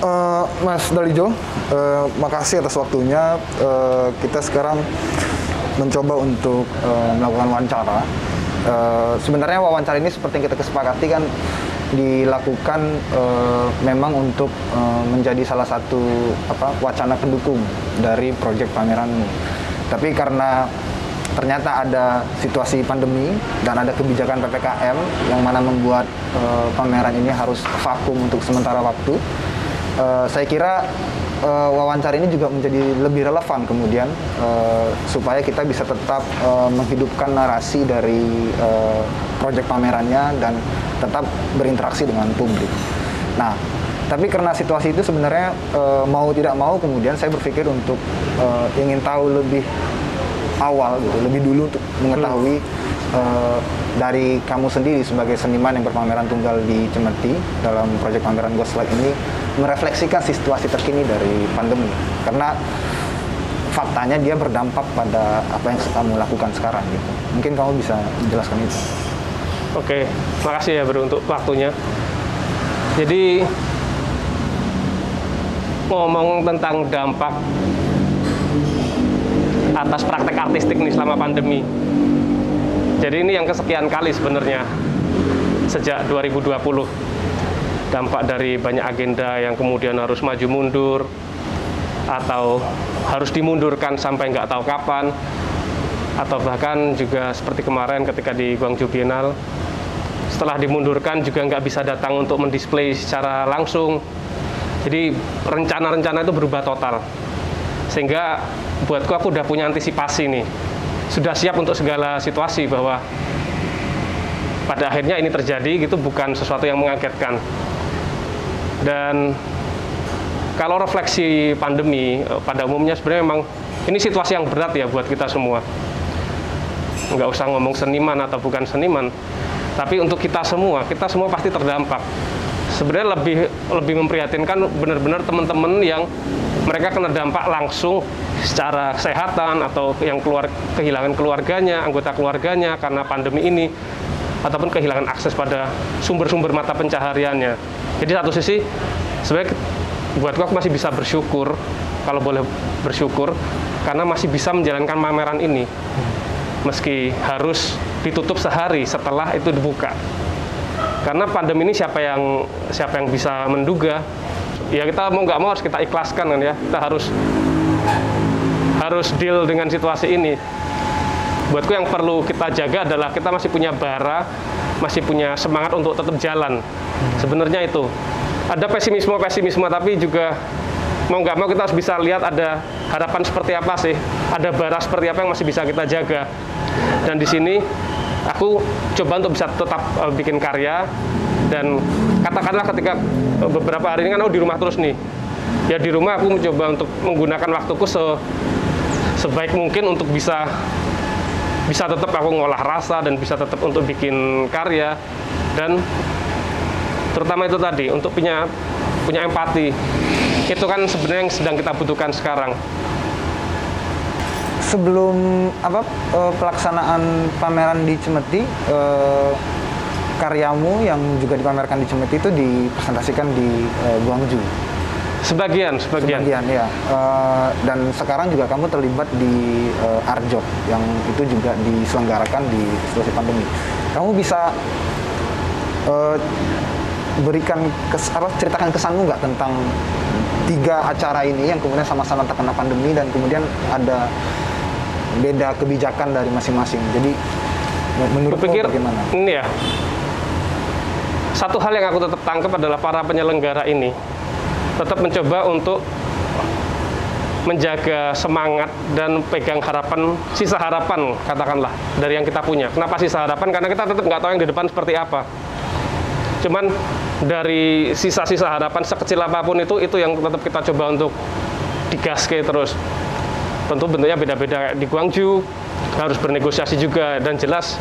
Uh, Mas Dalijo, uh, makasih atas waktunya. Uh, kita sekarang mencoba untuk uh, melakukan wawancara. Uh, sebenarnya wawancara ini seperti yang kita kesepakati kan dilakukan uh, memang untuk uh, menjadi salah satu apa wacana pendukung dari proyek pameran. Tapi karena ternyata ada situasi pandemi dan ada kebijakan PPKM yang mana membuat uh, pameran ini harus vakum untuk sementara waktu uh, saya kira uh, wawancara ini juga menjadi lebih relevan kemudian uh, supaya kita bisa tetap uh, menghidupkan narasi dari uh, proyek pamerannya dan tetap berinteraksi dengan publik. Nah, tapi karena situasi itu sebenarnya uh, mau tidak mau kemudian saya berpikir untuk uh, ingin tahu lebih awal gitu, lebih dulu untuk mengetahui hmm. Uh, dari kamu sendiri sebagai seniman yang berpameran tunggal di Cemeti dalam proyek pameran Ghostlight ini merefleksikan situasi terkini dari pandemi karena faktanya dia berdampak pada apa yang kamu lakukan sekarang gitu. Mungkin kamu bisa menjelaskan itu. Oke, makasih ya Bro untuk waktunya. Jadi ngomong tentang dampak atas praktek artistik nih selama pandemi. Jadi ini yang kesekian kali sebenarnya sejak 2020 dampak dari banyak agenda yang kemudian harus maju mundur atau harus dimundurkan sampai nggak tahu kapan atau bahkan juga seperti kemarin ketika di Guangzhou Biennale setelah dimundurkan juga nggak bisa datang untuk mendisplay secara langsung. Jadi rencana-rencana itu berubah total. Sehingga buatku aku udah punya antisipasi nih sudah siap untuk segala situasi bahwa pada akhirnya ini terjadi gitu bukan sesuatu yang mengagetkan dan kalau refleksi pandemi eh, pada umumnya sebenarnya memang ini situasi yang berat ya buat kita semua. Nggak usah ngomong seniman atau bukan seniman, tapi untuk kita semua, kita semua pasti terdampak. Sebenarnya lebih lebih memprihatinkan benar-benar teman-teman yang mereka kena dampak langsung secara kesehatan atau yang keluar kehilangan keluarganya, anggota keluarganya karena pandemi ini ataupun kehilangan akses pada sumber-sumber mata pencahariannya. Jadi satu sisi sebenarnya buat aku masih bisa bersyukur kalau boleh bersyukur karena masih bisa menjalankan pameran ini meski harus ditutup sehari setelah itu dibuka. Karena pandemi ini siapa yang siapa yang bisa menduga? Ya kita mau nggak mau harus kita ikhlaskan kan ya. Kita harus harus deal dengan situasi ini buatku yang perlu kita jaga adalah kita masih punya bara, masih punya semangat untuk tetap jalan. Sebenarnya itu ada pesimisme pesimisme tapi juga mau nggak mau kita harus bisa lihat ada harapan seperti apa sih, ada bara seperti apa yang masih bisa kita jaga. Dan di sini aku coba untuk bisa tetap uh, bikin karya dan katakanlah ketika beberapa hari ini kan aku di rumah terus nih ya di rumah aku mencoba untuk menggunakan waktuku se sebaik mungkin untuk bisa bisa tetap aku ngolah rasa dan bisa tetap untuk bikin karya. Dan terutama itu tadi untuk punya punya empati. Itu kan sebenarnya yang sedang kita butuhkan sekarang. Sebelum apa eh, pelaksanaan pameran di Cemeti eh, karyamu yang juga dipamerkan di Cemeti itu dipresentasikan di eh, Guangzhou Sebagian, sebagian. Sebagian, ya. Uh, dan sekarang juga kamu terlibat di uh, Arjok yang itu juga diselenggarakan di situasi pandemi. Kamu bisa uh, berikan kes, apa ceritakan kesanmu nggak tentang tiga acara ini yang kemudian sama-sama terkena pandemi dan kemudian ada beda kebijakan dari masing-masing. Jadi menurut pikir bagaimana? Ini ya. Satu hal yang aku tetap tangkap adalah para penyelenggara ini tetap mencoba untuk menjaga semangat dan pegang harapan sisa harapan katakanlah dari yang kita punya. Kenapa sisa harapan? Karena kita tetap nggak tahu yang di depan seperti apa. Cuman dari sisa-sisa harapan sekecil apa pun itu itu yang tetap kita coba untuk digaske terus. Tentu bentuknya beda-beda di Guangzhou harus bernegosiasi juga dan jelas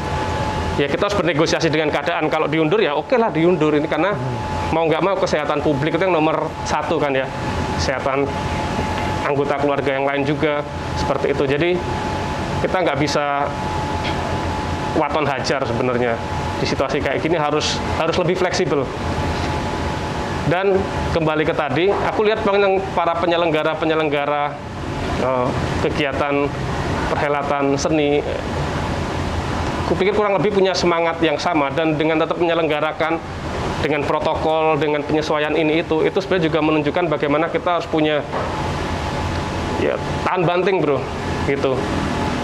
ya kita harus bernegosiasi dengan keadaan kalau diundur ya oke lah diundur ini karena mau nggak mau kesehatan publik itu yang nomor satu kan ya. Kesehatan anggota keluarga yang lain juga seperti itu. Jadi kita nggak bisa waton hajar sebenarnya. Di situasi kayak gini harus harus lebih fleksibel. Dan kembali ke tadi, aku lihat para penyelenggara-penyelenggara uh, kegiatan perhelatan seni, kupikir kurang lebih punya semangat yang sama dan dengan tetap menyelenggarakan dengan protokol, dengan penyesuaian ini itu, itu sebenarnya juga menunjukkan bagaimana kita harus punya ya tahan banting bro, gitu.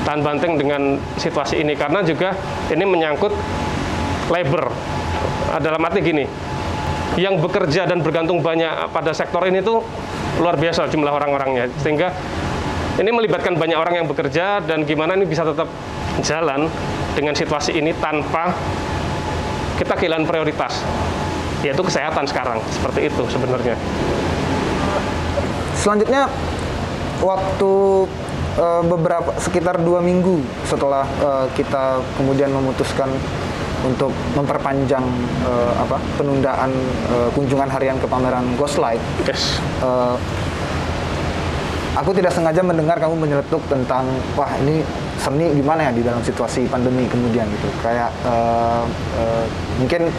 Tahan banting dengan situasi ini karena juga ini menyangkut labor. Dalam arti gini, yang bekerja dan bergantung banyak pada sektor ini tuh luar biasa jumlah orang-orangnya. Sehingga ini melibatkan banyak orang yang bekerja dan gimana ini bisa tetap jalan dengan situasi ini tanpa kita kehilangan prioritas yaitu kesehatan sekarang seperti itu sebenarnya selanjutnya waktu uh, beberapa sekitar dua minggu setelah uh, kita kemudian memutuskan untuk memperpanjang uh, apa penundaan uh, kunjungan harian ke pameran Ghostlight. Yes. Uh, aku tidak sengaja mendengar kamu menyeletuk tentang wah ini seni gimana ya di dalam situasi pandemi kemudian gitu. Kayak uh, uh, mungkin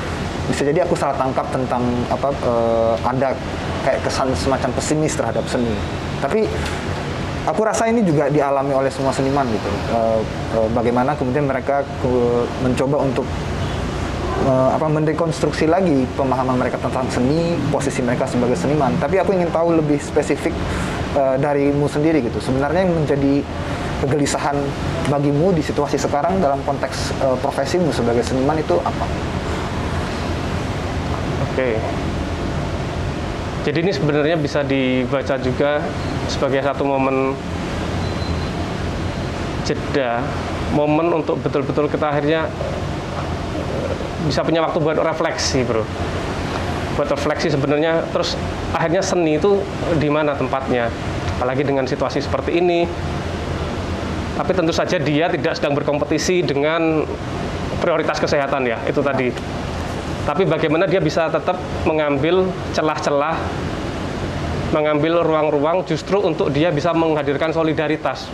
bisa jadi aku salah tangkap tentang apa uh, ada kayak kesan semacam pesimis terhadap seni. Tapi aku rasa ini juga dialami oleh semua seniman gitu. Uh, uh, bagaimana kemudian mereka ke, mencoba untuk uh, apa mendekonstruksi lagi pemahaman mereka tentang seni, posisi mereka sebagai seniman. Tapi aku ingin tahu lebih spesifik uh, darimu sendiri gitu. Sebenarnya yang menjadi kegelisahan bagimu di situasi sekarang dalam konteks uh, profesimu sebagai seniman itu apa? Oke. Jadi ini sebenarnya bisa dibaca juga sebagai satu momen jeda, momen untuk betul-betul kita akhirnya bisa punya waktu buat refleksi bro. Buat refleksi sebenarnya terus akhirnya seni itu di mana tempatnya? Apalagi dengan situasi seperti ini. Tapi tentu saja dia tidak sedang berkompetisi dengan prioritas kesehatan ya itu tadi tapi bagaimana dia bisa tetap mengambil celah-celah mengambil ruang-ruang justru untuk dia bisa menghadirkan solidaritas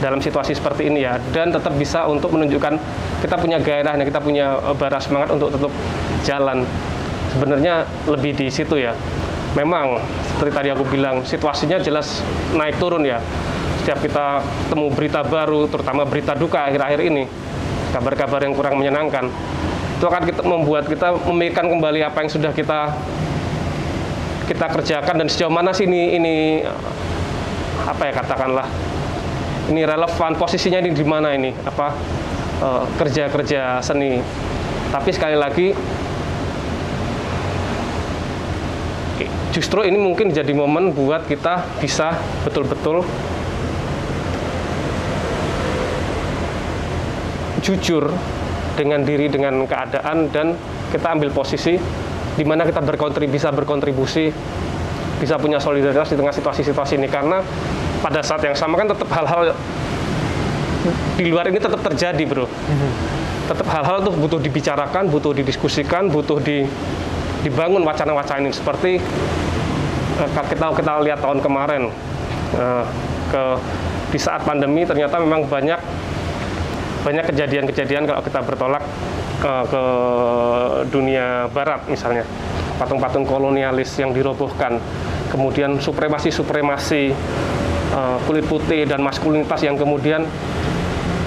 dalam situasi seperti ini ya dan tetap bisa untuk menunjukkan kita punya gairah kita punya eh, bara semangat untuk tetap jalan. Sebenarnya lebih di situ ya. Memang seperti tadi aku bilang situasinya jelas naik turun ya. Setiap kita temu berita baru terutama berita duka akhir-akhir ini kabar-kabar yang kurang menyenangkan itu akan kita membuat kita memikirkan kembali apa yang sudah kita kita kerjakan dan sejauh mana sih ini ini apa ya katakanlah ini relevan posisinya ini di mana ini apa eh, kerja-kerja uh, seni. Tapi sekali lagi justru ini mungkin jadi momen buat kita bisa betul-betul jujur dengan diri dengan keadaan dan kita ambil posisi di mana kita berkontribusi bisa berkontribusi bisa punya solidaritas di tengah situasi-situasi ini. Karena pada saat yang sama kan tetap hal-hal di luar ini tetap terjadi bro. Tetap hal-hal tuh butuh dibicarakan butuh didiskusikan butuh di dibangun wacana-wacana ini. Seperti uh, kita kita lihat tahun kemarin uh, ke di saat pandemi ternyata memang banyak banyak kejadian-kejadian kalau kita bertolak uh, ke dunia barat misalnya. Patung-patung kolonialis yang dirobohkan. Kemudian supremasi-supremasi uh, kulit putih dan maskulinitas yang kemudian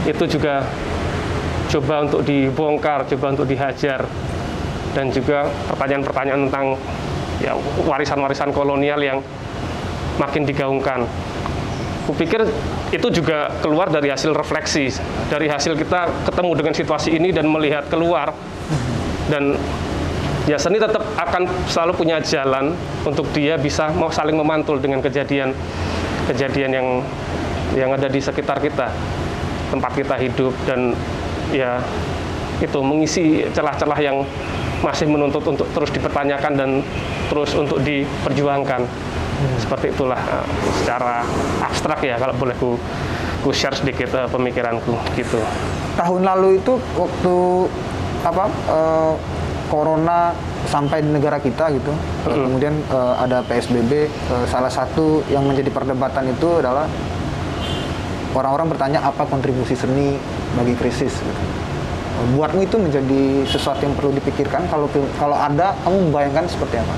itu juga coba untuk dibongkar, coba untuk dihajar. Dan juga pertanyaan-pertanyaan tentang ya warisan-warisan kolonial yang makin digaungkan. Kupikir itu juga keluar dari hasil refleksi, dari hasil kita ketemu dengan situasi ini dan melihat keluar dan ya seni tetap akan selalu punya jalan untuk dia bisa mau saling memantul dengan kejadian kejadian yang yang ada di sekitar kita, tempat kita hidup dan ya itu mengisi celah-celah yang masih menuntut untuk terus dipertanyakan dan terus untuk diperjuangkan. Hmm. Seperti itulah uh, secara abstrak ya kalau boleh ku ku share sedikit uh, pemikiranku gitu. Tahun lalu itu waktu apa uh, corona sampai di negara kita gitu. Mm -hmm. Kemudian uh, ada PSBB. Uh, salah satu yang menjadi perdebatan itu adalah orang-orang bertanya apa kontribusi seni bagi krisis. Gitu. Buatmu itu menjadi sesuatu yang perlu dipikirkan. Kalau kalau ada, kamu membayangkan seperti apa?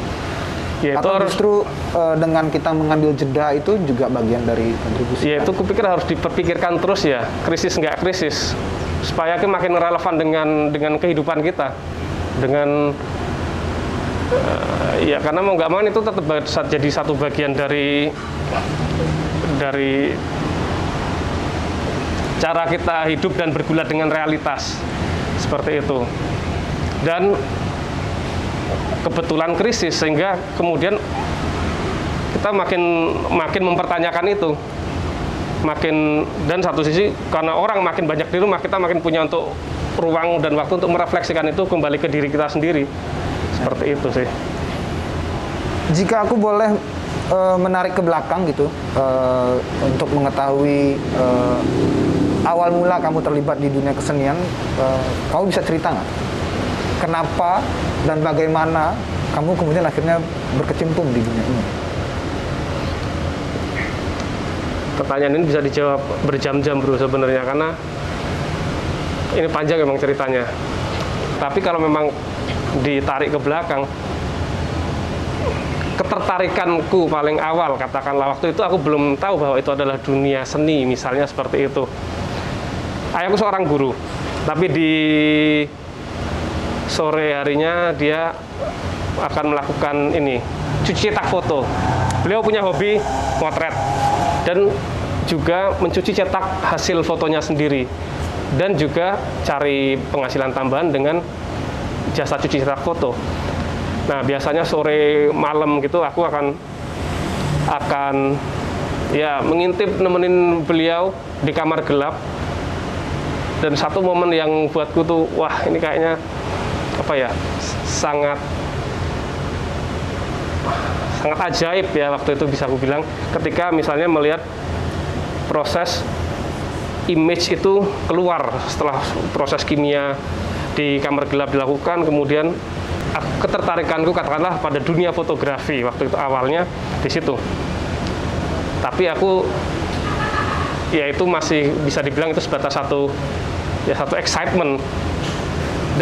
Ya, itu Atau harus- justru eh, dengan kita mengambil jeda itu juga bagian dari kontribusi. Ya itu kupikir harus diperpikirkan terus ya, krisis nggak krisis, supaya kita makin relevan dengan dengan kehidupan kita, dengan eh, ya karena mau nggak mau itu tetap jadi satu bagian dari dari cara kita hidup dan bergulat dengan realitas. Seperti itu. Dan kebetulan krisis sehingga kemudian kita makin makin mempertanyakan itu. Makin dan satu sisi karena orang makin banyak di rumah kita makin punya untuk ruang dan waktu untuk merefleksikan itu kembali ke diri kita sendiri. Seperti itu sih. Jika aku boleh eh, menarik ke belakang gitu eh, untuk mengetahui eh, awal mula kamu terlibat di dunia kesenian, eh, kamu bisa cerita nggak? Kenapa dan bagaimana kamu kemudian akhirnya berkecimpung di dunia ini? pertanyaan ini bisa dijawab berjam-jam bro sebenarnya. Karena ini panjang memang ceritanya. Tapi kalau memang ditarik ke belakang ketertarikanku paling awal katakanlah waktu itu aku belum tahu bahwa itu adalah dunia seni misalnya seperti itu. Ayahku seorang guru tapi di sore harinya dia akan melakukan ini cuci cetak foto. Beliau punya hobi motret dan juga mencuci cetak hasil fotonya sendiri dan juga cari penghasilan tambahan dengan jasa cuci cetak foto. Nah biasanya sore malam gitu aku akan akan ya mengintip nemenin beliau di kamar gelap. Dan satu momen yang buatku tuh wah ini kayaknya apa ya sangat sangat ajaib ya waktu itu bisa aku bilang. Ketika misalnya melihat proses image itu keluar setelah proses kimia di kamar gelap dilakukan kemudian ketertarikanku katakanlah pada dunia fotografi waktu itu awalnya di situ. Tapi aku ya itu masih bisa dibilang itu sebatas satu ya satu excitement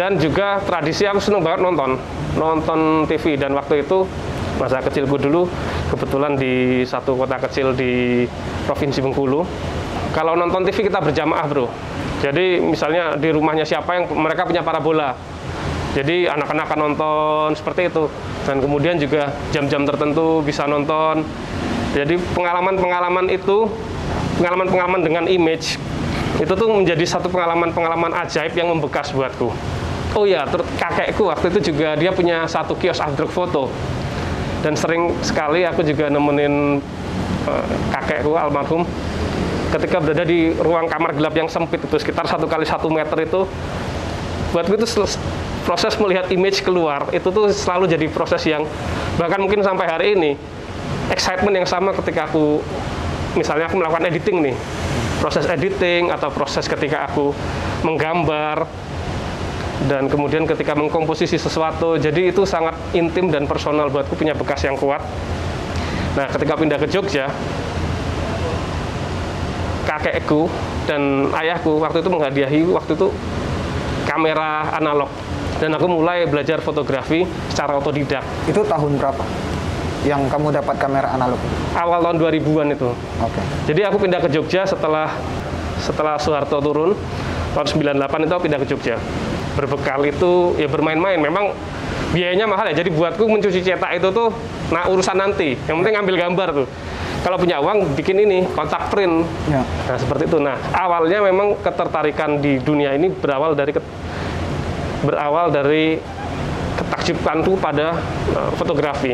dan juga tradisi aku seneng banget nonton. Nonton TV dan waktu itu masa kecilku dulu kebetulan di satu kota kecil di provinsi Bengkulu. Kalau nonton TV kita berjamaah bro. Jadi misalnya di rumahnya siapa yang mereka punya parabola. Jadi anak-anak akan nonton seperti itu. Dan kemudian juga jam-jam tertentu bisa nonton. Jadi pengalaman-pengalaman itu pengalaman-pengalaman dengan image itu tuh menjadi satu pengalaman-pengalaman ajaib yang membekas buatku oh ya terus kakekku waktu itu juga dia punya satu kios artwork foto. Dan sering sekali aku juga nemenin eh, kakekku almarhum ketika berada di ruang kamar gelap yang sempit itu sekitar satu kali satu meter itu. Buatku itu proses melihat image keluar itu tuh selalu jadi proses yang bahkan mungkin sampai hari ini excitement yang sama ketika aku misalnya aku melakukan editing nih. Proses editing atau proses ketika aku menggambar dan kemudian ketika mengkomposisi sesuatu jadi itu sangat intim dan personal buatku punya bekas yang kuat nah ketika pindah ke Jogja kakekku dan ayahku waktu itu menghadiahi waktu itu kamera analog dan aku mulai belajar fotografi secara otodidak Itu tahun berapa? Yang kamu dapat kamera analog? awal tahun 2000-an itu Oke. Jadi aku pindah ke Jogja setelah setelah Soeharto turun tahun 98 itu aku pindah ke Jogja. Berbekal itu ya bermain-main. Memang biayanya mahal ya. Jadi buatku mencuci cetak itu tuh nah urusan nanti. Yang penting ambil gambar tuh. Kalau punya uang bikin ini kontak print. Ya. Nah seperti itu. Nah awalnya memang ketertarikan di dunia ini berawal dari berawal dari ketakjubanku pada eh, fotografi.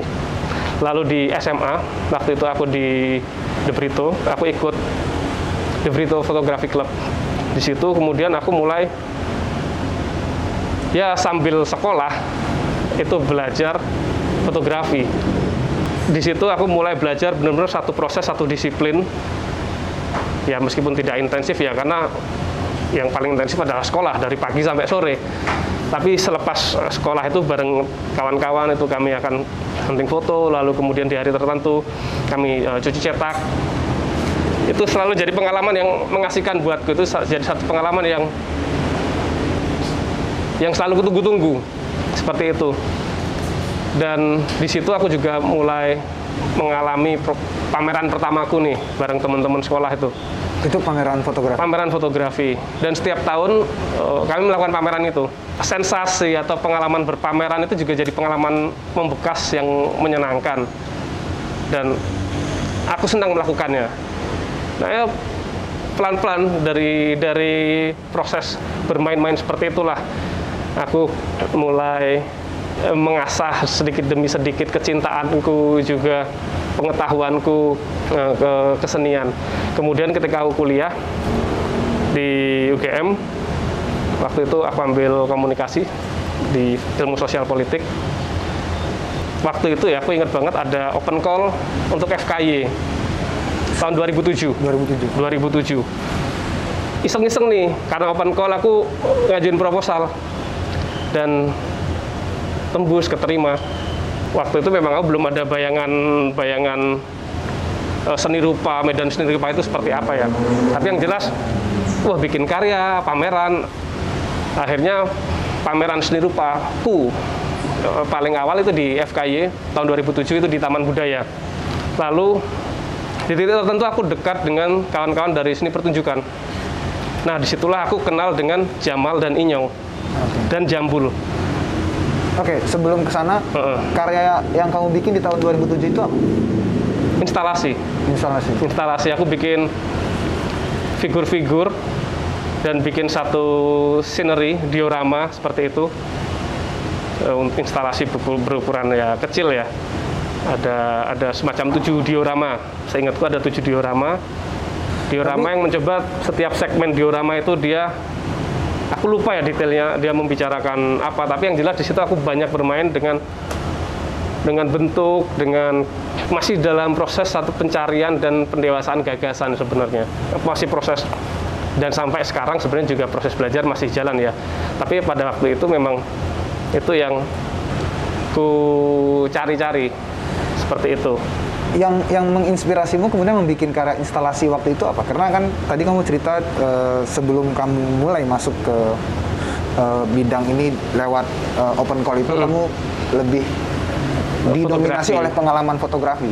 Lalu di SMA waktu itu aku di De Brito, aku ikut De Brito Photography Club. Di situ kemudian aku mulai ya sambil sekolah itu belajar fotografi. Di situ aku mulai belajar benar-benar satu proses, satu disiplin. Ya meskipun tidak intensif ya karena yang paling intensif adalah sekolah dari pagi sampai sore. Tapi selepas eh, sekolah itu bareng kawan-kawan itu kami akan hunting foto, lalu kemudian di hari tertentu kami eh, cuci cetak. Itu selalu jadi pengalaman yang mengasihkan buatku itu jadi satu pengalaman yang yang selalu kutunggu-tunggu. Seperti itu. dan di situ aku juga mulai mengalami pameran pertamaku nih bareng teman-teman sekolah itu. Itu pameran fotografi. pameran fotografi. Dan setiap tahun eh, kami melakukan pameran itu. Sensasi atau pengalaman berpameran itu juga jadi pengalaman membekas yang menyenangkan. Dan aku senang melakukannya. Nah ya pelan-pelan dari dari proses bermain-main seperti itulah aku mulai eh, mengasah sedikit demi sedikit kecintaanku juga pengetahuanku eh, ke kesenian. Kemudian ketika aku kuliah di UGM, waktu itu aku ambil komunikasi di ilmu sosial politik. Waktu itu ya aku ingat banget ada open call untuk FKY tahun 2007. 2007. 2007 iseng-iseng nih karena open call aku ngajuin proposal dan tembus keterima. Waktu itu memang aku belum ada bayangan bayangan eh, seni rupa medan seni rupa itu seperti apa ya. Tapi yang jelas wah bikin karya pameran. Akhirnya pameran seni rupa ku eh, paling awal itu di FKY tahun 2007 itu di Taman Budaya. Lalu di titik tertentu aku dekat dengan kawan-kawan dari seni pertunjukan. Nah, di situlah aku kenal dengan Jamal dan Inyong dan Jambul. Oke, sebelum ke sana, Heeh. karya yang kamu bikin di tahun 2007 itu apa? Instalasi, Instalasi. instalasi aku bikin figur-figur dan bikin satu scenery diorama seperti itu. Untuk instalasi beruku- berukuran ya kecil ya. Ada ada semacam tujuh diorama. Seingatku ada tujuh diorama. Diorama Tapi- yang mencoba setiap segmen diorama itu dia aku lupa ya detailnya dia membicarakan apa tapi yang jelas di situ aku banyak bermain dengan dengan bentuk dengan masih dalam proses satu pencarian dan pendewasaan gagasan sebenarnya. Masih proses dan sampai sekarang sebenarnya juga proses belajar masih jalan ya. Tapi pada waktu itu memang itu yang ku cari-cari seperti itu Yang yang menginspirasimu kemudian membuat karya instalasi waktu itu apa? Karena kan tadi kamu cerita eh, sebelum kamu mulai masuk ke eh, bidang ini lewat eh, open call itu kamu lebih didominasi Fotografi. oleh pengalaman fotografi.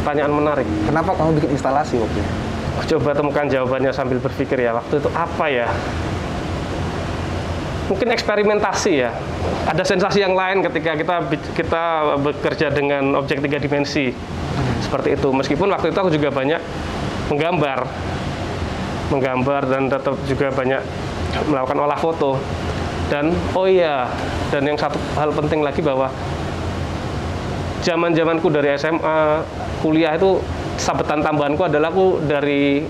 pertanyaan menarik Kenapa kamu bikin instalasi waktu itu? Coba temukan jawabannya sambil berpikir ya waktu itu apa ya mungkin eksperimentasi ya. Ada sensasi yang lain ketika kita kita bekerja dengan objek tiga dimensi. Seperti itu. Meskipun waktu itu aku juga banyak menggambar. Menggambar dan tetap juga banyak melakukan olah foto. Dan oh iya dan yang satu hal penting lagi bahwa zaman zamanku dari SMA kuliah itu sabetan tambahanku adalah aku dari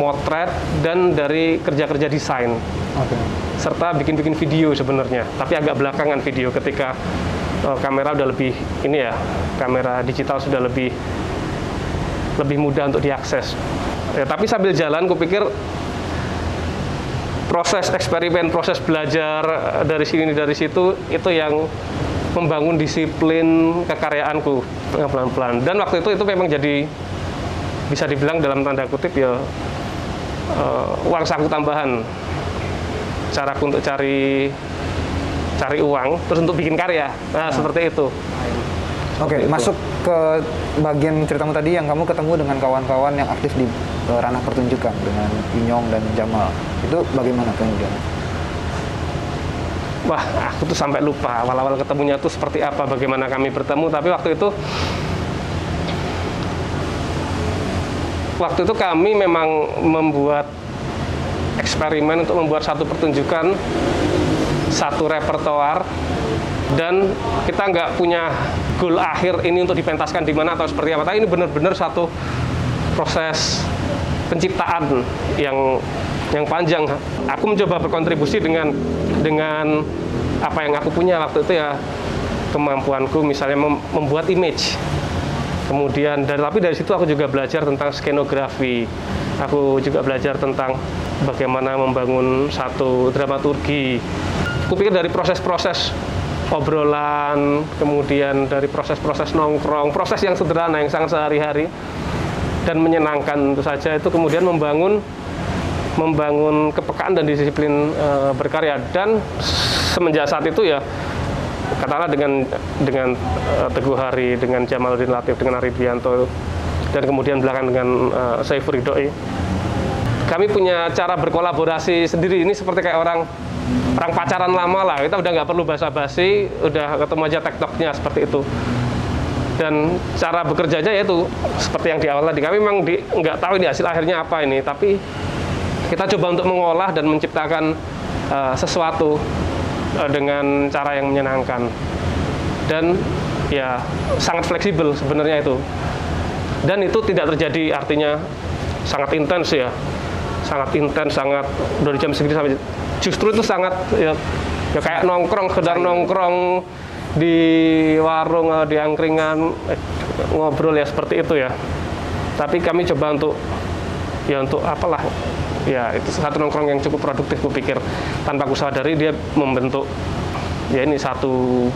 motret dan dari kerja-kerja desain. Oke. Serta bikin-bikin video sebenarnya. Tapi agak belakangan video ketika eh, kamera udah lebih ini ya kamera digital sudah lebih lebih mudah untuk diakses. Ya, tapi sambil jalan kupikir proses eksperimen proses belajar eh, dari sini dari situ itu yang membangun disiplin kekaryaanku eh, pelan-pelan. Dan waktu itu itu memang jadi bisa dibilang dalam tanda kutip ya eh, uang saku tambahan caraku untuk cari cari uang terus untuk bikin karya nah seperti itu Oke, itu. masuk ke bagian ceritamu tadi yang kamu ketemu dengan kawan-kawan yang aktif di eh, ranah pertunjukan dengan Inyong dan Jamal. Itu bagaimana kemudian? wah aku tuh sampai lupa awal-awal ketemunya tuh seperti apa bagaimana kami bertemu tapi waktu itu waktu itu kami memang membuat eksperimen untuk membuat satu pertunjukan satu repertoar dan kita nggak punya goal akhir ini untuk dipentaskan di mana atau seperti apa. Tapi ini benar-benar satu proses penciptaan yang yang panjang. Aku mencoba berkontribusi dengan dengan apa yang aku punya waktu itu ya kemampuanku misalnya mem- membuat image. Kemudian dari tapi dari situ aku juga belajar tentang skenografi aku juga belajar tentang bagaimana membangun satu dramaturgi. Pikir dari proses-proses obrolan kemudian dari proses-proses nongkrong proses yang sederhana yang sangat sehari-hari dan menyenangkan tentu saja. Itu kemudian membangun membangun kepekaan dan disiplin eh, berkarya. Dan semenjak saat itu ya katakanlah dengan dengan uh, Teguh Hari, dengan Jamaluddin Latif, dengan Aridianto, dan kemudian belakang dengan uh, Saiful Ridhoi. Kami punya cara berkolaborasi sendiri ini seperti kayak orang orang pacaran lama lah. Kita udah nggak perlu basa-basi, udah ketemu aja tektoknya seperti itu. Dan cara bekerjanya yaitu seperti yang di awal tadi. Kami memang nggak tahu ini hasil akhirnya apa ini, tapi kita coba untuk mengolah dan menciptakan uh, sesuatu uh, dengan cara yang menyenangkan dan ya sangat fleksibel sebenarnya itu dan itu tidak terjadi artinya sangat intens ya. Sangat intens sangat dari jam segini sampai justru itu sangat ya, ya kayak nongkrong sekedar nongkrong di warung eh, di angkringan eh, ngobrol ya seperti itu ya. Tapi kami coba untuk ya untuk apalah. Ya itu satu nongkrong yang cukup produktif kupikir. Tanpa aku sadari dia membentuk ya ini satu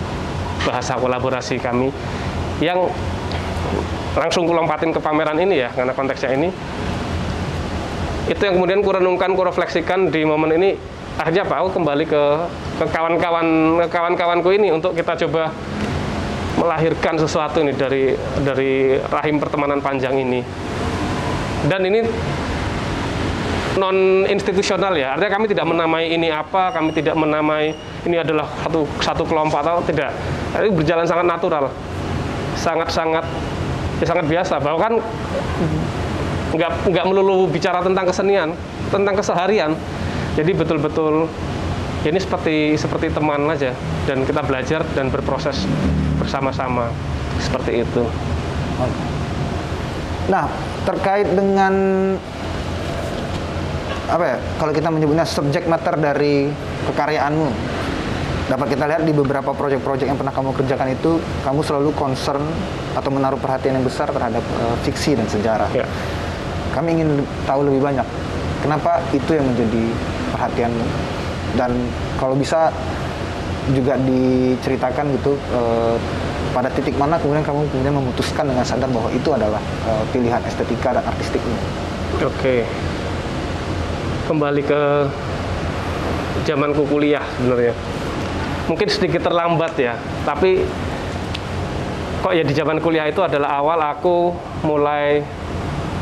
bahasa kolaborasi kami yang langsung kulompatin ke pameran ini ya karena konteksnya ini itu yang kemudian kurenungkan kurefleksikan di momen ini akhirnya apa aku kembali ke ke kawan-kawan kawan-kawanku ini untuk kita coba melahirkan sesuatu ini dari dari rahim pertemanan panjang ini dan ini non institusional ya. Artinya kami tidak menamai ini apa, kami tidak menamai ini adalah satu satu kelompok atau tidak. Ini berjalan sangat natural, sangat sangat ya sangat biasa. Bahwa kan nggak nggak melulu bicara tentang kesenian, tentang keseharian. Jadi betul-betul ya ini seperti seperti teman aja dan kita belajar dan berproses bersama-sama seperti itu. Nah, terkait dengan apa ya kalau kita menyebutnya subject matter dari kekaryaanmu dapat kita lihat di beberapa proyek-proyek yang pernah kamu kerjakan itu kamu selalu concern atau menaruh perhatian yang besar terhadap uh, fiksi dan sejarah. Ya. Kami ingin tahu lebih banyak kenapa itu yang menjadi perhatianmu dan kalau bisa juga diceritakan gitu uh, pada titik mana kemudian kamu kemudian memutuskan dengan sadar bahwa itu adalah uh, pilihan estetika dan artistiknya. Oke. Okay kembali ke zamanku kuliah sebenarnya. Mungkin sedikit terlambat ya, tapi kok ya di zaman kuliah itu adalah awal aku mulai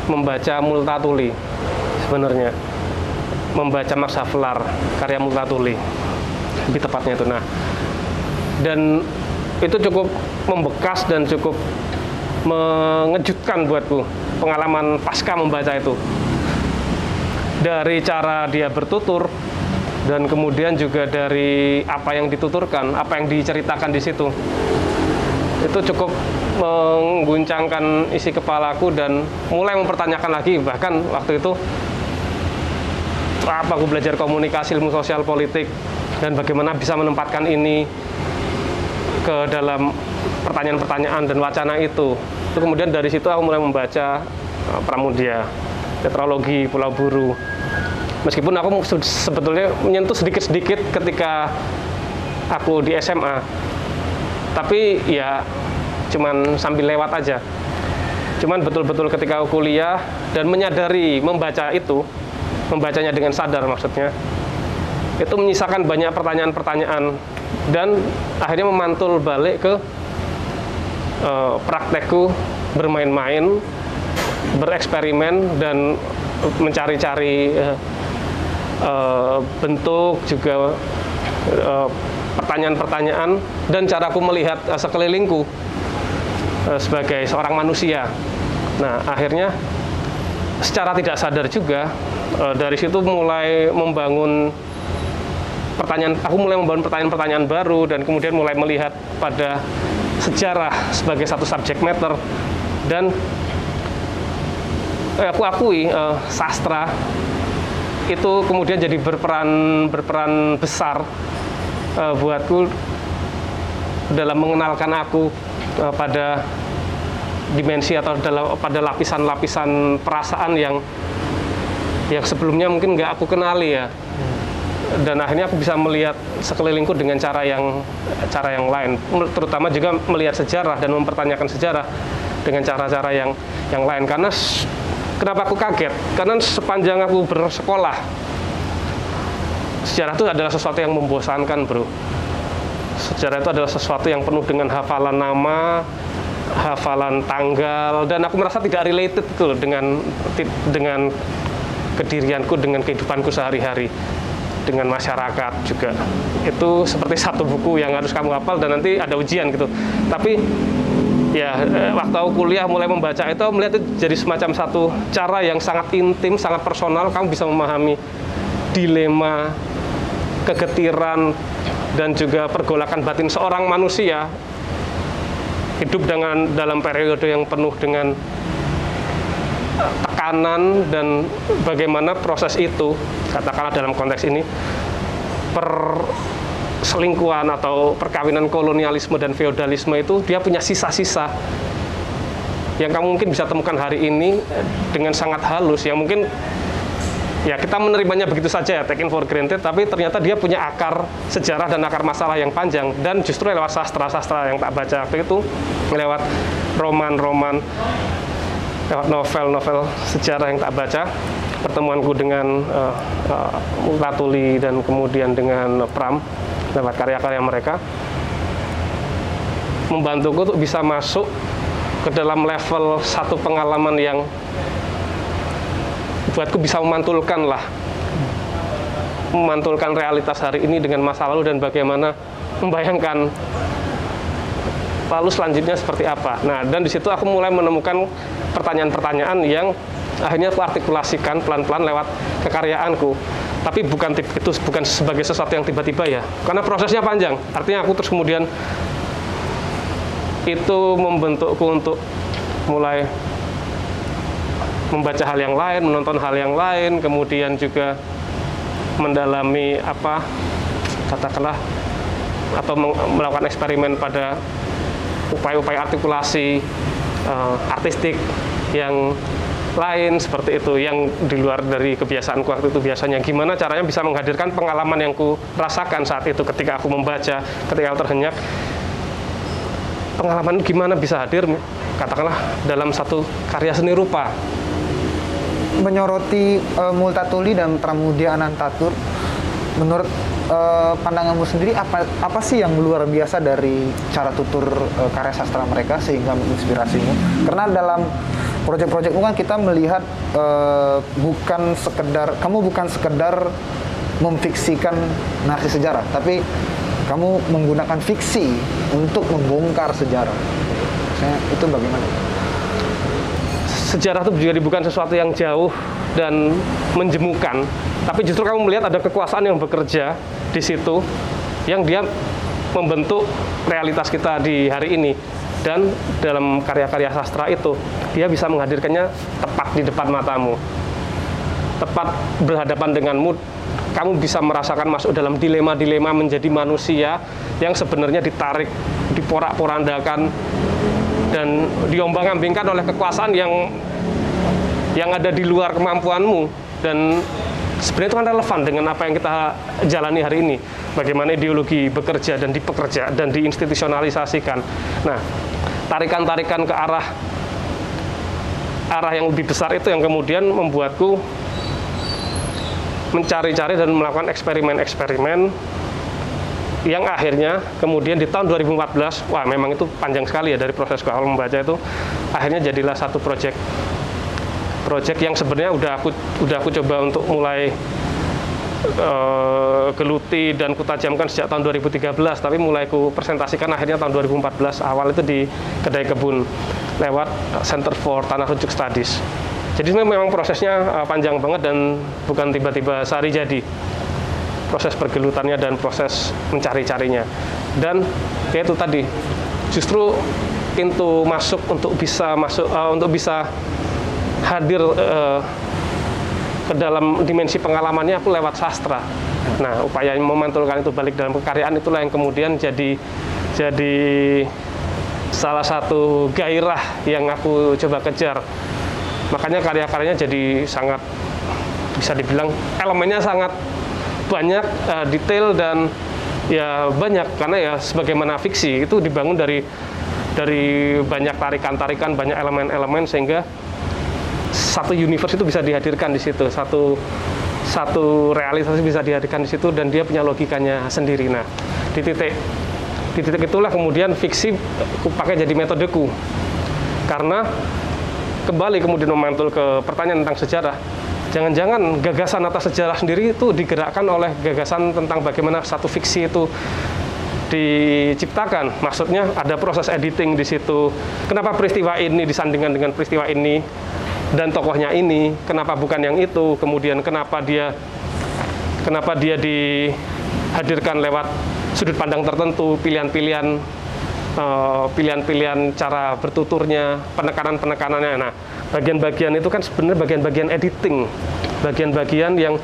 membaca Multatuli sebenarnya. Membaca Max Havelaar, karya Multatuli. Lebih tepatnya itu. Nah, dan itu cukup membekas dan cukup mengejutkan buatku pengalaman pasca membaca itu dari cara dia bertutur dan kemudian juga dari apa yang dituturkan, apa yang diceritakan di situ. Itu cukup mengguncangkan isi kepalaku dan mulai mempertanyakan lagi bahkan waktu itu apa aku belajar komunikasi ilmu sosial politik dan bagaimana bisa menempatkan ini ke dalam pertanyaan-pertanyaan dan wacana itu. Itu kemudian dari situ aku mulai membaca uh, Pramudia tetralogi Pulau Buru. Meskipun aku sebetulnya menyentuh sedikit-sedikit ketika aku di SMA, tapi ya cuman sambil lewat aja. Cuman betul-betul ketika aku kuliah dan menyadari membaca itu, membacanya dengan sadar maksudnya, itu menyisakan banyak pertanyaan-pertanyaan dan akhirnya memantul balik ke uh, praktekku bermain-main bereksperimen dan mencari-cari uh, uh, bentuk juga pertanyaan pertanyaan-pertanyaan dan caraku melihat uh, sekelilingku sebagai seorang manusia. Nah, akhirnya secara tidak sadar juga dari situ mulai membangun pertanyaan aku mulai membangun pertanyaan-pertanyaan baru dan kemudian mulai melihat pada sejarah sebagai satu subject matter dan eh, aku akui eh, sastra itu kemudian jadi berperan berperan besar eh, buatku dalam mengenalkan aku eh, pada dimensi atau dalam pada lapisan-lapisan perasaan yang yang sebelumnya mungkin nggak aku kenali ya. Dan akhirnya aku bisa melihat sekelilingku dengan cara yang cara yang lain. Terutama juga melihat sejarah dan mempertanyakan sejarah dengan cara-cara yang yang lain. Karena Kenapa aku kaget? Karena sepanjang aku bersekolah, sejarah itu adalah sesuatu yang membosankan, bro. sejarah itu adalah sesuatu yang penuh dengan hafalan nama, hafalan tanggal dan aku merasa tidak related itu dengan dengan kedirianku dengan kehidupanku sehari-hari dengan masyarakat juga itu seperti satu buku yang harus kamu hafal dan nanti ada ujian gitu tapi ya eh, waktu aku kuliah mulai membaca itu melihat itu jadi semacam satu cara yang sangat intim sangat personal. Kamu bisa memahami dilema kegetiran dan juga pergolakan batin seorang manusia hidup dengan dalam periode yang penuh dengan tekanan dan bagaimana proses itu katakanlah dalam konteks ini perselingkuhan atau perkawinan kolonialisme dan feodalisme itu dia punya sisa-sisa yang kamu mungkin bisa temukan hari ini dengan sangat halus. Yang mungkin ya kita menerimanya begitu saja ya taken for granted tapi ternyata dia punya akar sejarah dan akar masalah yang panjang. Dan justru lewat sastra-sastra yang tak baca waktu itu lewat roman-roman lewat novel-novel sejarah yang tak baca pertemuanku dengan uh, uh, Ratuli dan kemudian dengan Pram lewat karya-karya mereka membantuku untuk bisa masuk ke dalam level satu pengalaman yang buatku bisa memantulkan lah memantulkan realitas hari ini dengan masa lalu dan bagaimana membayangkan lalu selanjutnya seperti apa. Nah, dan di situ aku mulai menemukan pertanyaan-pertanyaan yang akhirnya aku artikulasikan pelan-pelan lewat kekaryaanku. Tapi bukan itu bukan sebagai sesuatu yang tiba-tiba ya, karena prosesnya panjang. Artinya aku terus kemudian itu membentukku untuk mulai membaca hal yang lain, menonton hal yang lain, kemudian juga mendalami apa katakanlah atau melakukan eksperimen pada upaya-upaya artikulasi uh, artistik yang lain seperti itu yang di luar dari kebiasaan waktu itu biasanya. Gimana caranya bisa menghadirkan pengalaman yang ku rasakan saat itu ketika aku membaca ketika terhenyak? Pengalaman gimana bisa hadir? Katakanlah dalam satu karya seni rupa. Menyoroti uh, Multatuli dan Pramudia Anantatur, menurut uh, pandanganmu sendiri apa apa sih yang luar biasa dari cara tutur uh, karya sastra mereka sehingga menginspirasimu? Karena dalam proyek-proyekmu kan kita melihat uh, bukan sekedar kamu bukan sekedar memfiksikan narasi sejarah, tapi kamu menggunakan fiksi untuk membongkar sejarah. Maksudnya itu bagaimana? sejarah itu jadi bukan sesuatu yang jauh dan menjemukan, tapi justru kamu melihat ada kekuasaan yang bekerja di situ yang dia membentuk realitas kita di hari ini dan dalam karya-karya sastra itu dia bisa menghadirkannya tepat di depan matamu. Tepat berhadapan denganmu kamu bisa merasakan masuk dalam dilema-dilema menjadi manusia yang sebenarnya ditarik diporak-porandakan dan diombang-ambingkan oleh kekuasaan yang yang ada di luar kemampuanmu. Dan sebenarnya itu kan relevan dengan apa yang kita jalani hari ini. Bagaimana ideologi bekerja dan dipekerja dan diinstitusionalisasikan. Nah tarikan-tarikan ke arah arah yang lebih besar itu yang kemudian membuatku mencari-cari dan melakukan eksperimen-eksperimen yang akhirnya kemudian di tahun 2014 wah memang itu panjang sekali ya dari proses awal membaca itu akhirnya jadilah satu proyek proyek yang sebenarnya udah aku udah aku coba untuk mulai uh, geluti dan kutajamkan sejak tahun 2013 tapi mulai ku presentasikan akhirnya tahun 2014 awal itu di kedai kebun lewat Center for Tanah Rujuk Studies. Jadi memang prosesnya uh, panjang banget dan bukan tiba-tiba sehari jadi. Proses pergelutannya dan proses mencari-carinya. Dan ya itu tadi, justru pintu masuk untuk bisa masuk uh, untuk bisa hadir uh, ke dalam dimensi pengalamannya aku lewat sastra. Nah, upaya memantulkan itu balik dalam kekaryaan itulah yang kemudian jadi jadi salah satu gairah yang aku coba kejar. Makanya karya-karyanya jadi sangat bisa dibilang elemennya sangat banyak uh, detail dan ya banyak karena ya sebagaimana fiksi itu dibangun dari dari banyak tarikan-tarikan, banyak elemen-elemen sehingga satu universe itu bisa dihadirkan di situ, satu satu realisasi bisa dihadirkan di situ dan dia punya logikanya sendiri. Nah, di titik di titik itulah kemudian fiksi aku pakai jadi metodeku karena kembali kemudian memantul ke pertanyaan tentang sejarah jangan-jangan gagasan atas sejarah sendiri itu digerakkan oleh gagasan tentang bagaimana satu fiksi itu diciptakan. Maksudnya ada proses editing di situ. Kenapa peristiwa ini disandingkan dengan peristiwa ini dan tokohnya ini? Kenapa bukan yang itu? Kemudian kenapa dia kenapa dia dihadirkan lewat sudut pandang tertentu, pilihan-pilihan eh, pilihan-pilihan cara bertuturnya, penekanan-penekanannya. Nah, bagian-bagian itu kan sebenarnya bagian-bagian editing, bagian-bagian yang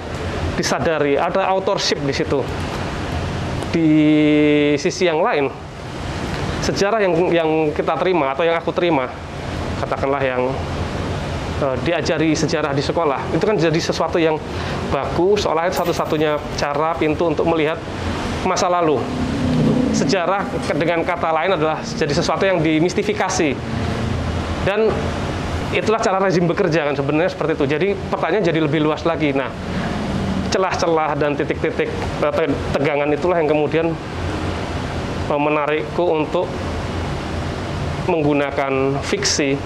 disadari ada authorship di situ di sisi yang lain sejarah yang yang kita terima atau yang aku terima katakanlah yang uh, diajari sejarah di sekolah. Itu kan jadi sesuatu yang baku seolah itu satu-satunya cara pintu untuk melihat masa lalu. Sejarah dengan kata lain adalah jadi sesuatu yang dimistifikasi. Dan itulah cara rezim bekerja kan sebenarnya seperti itu. Jadi pertanyaan jadi lebih luas lagi. Nah celah-celah dan titik-titik eh, tegangan itulah yang kemudian eh, menarikku untuk menggunakan fiksi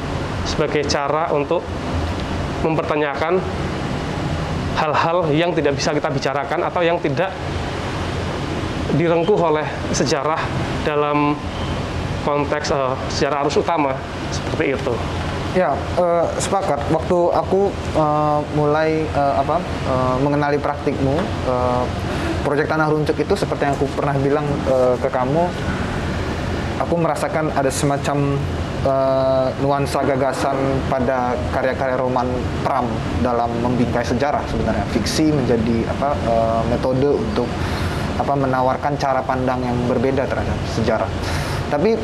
sebagai cara untuk mempertanyakan hal-hal yang tidak bisa kita bicarakan atau yang tidak direngkuh oleh sejarah dalam konteks uh, sejarah arus utama seperti itu. Ya, uh, sepakat. Waktu aku uh, mulai uh, apa uh, mengenali praktikmu, uh, proyek tanah runcuk itu seperti yang aku pernah bilang uh, ke kamu, aku merasakan ada semacam uh, nuansa gagasan pada karya-karya roman Pram dalam membingkai sejarah sebenarnya. Fiksi menjadi apa uh, metode untuk apa menawarkan cara pandang yang berbeda terhadap sejarah. Tapi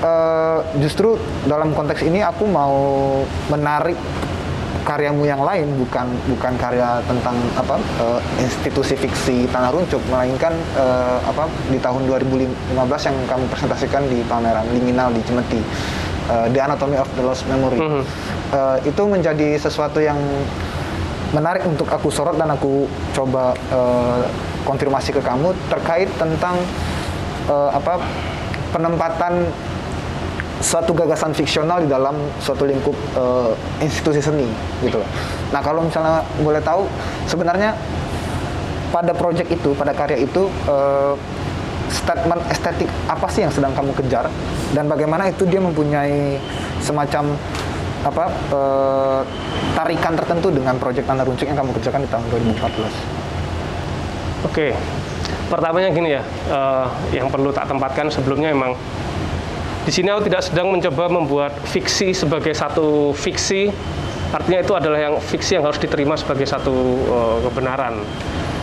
uh, justru dalam konteks ini aku mau menarik karyamu yang lain bukan bukan karya tentang apa uh, institusi fiksi tanah runcuk melainkan uh, apa di tahun 2015 yang kamu presentasikan di pameran liminal di Cemeti uh, The Anatomy of the Lost Memory mm -hmm. uh, itu menjadi sesuatu yang menarik untuk aku sorot dan aku coba uh, konfirmasi ke kamu terkait tentang uh, apa penempatan suatu gagasan fiksional di dalam suatu lingkup uh, institusi seni gitu loh. Nah kalau misalnya boleh tahu sebenarnya pada proyek itu, pada karya itu uh, statement estetik apa sih yang sedang kamu kejar dan bagaimana itu dia mempunyai semacam apa uh, tarikan tertentu dengan proyek Tanah Runcing yang kamu kerjakan di tahun 2014. Oke, pertamanya gini ya, uh, yang perlu tak tempatkan sebelumnya memang di sini aku tidak sedang mencoba membuat fiksi sebagai satu fiksi, artinya itu adalah yang fiksi yang harus diterima sebagai satu uh, kebenaran.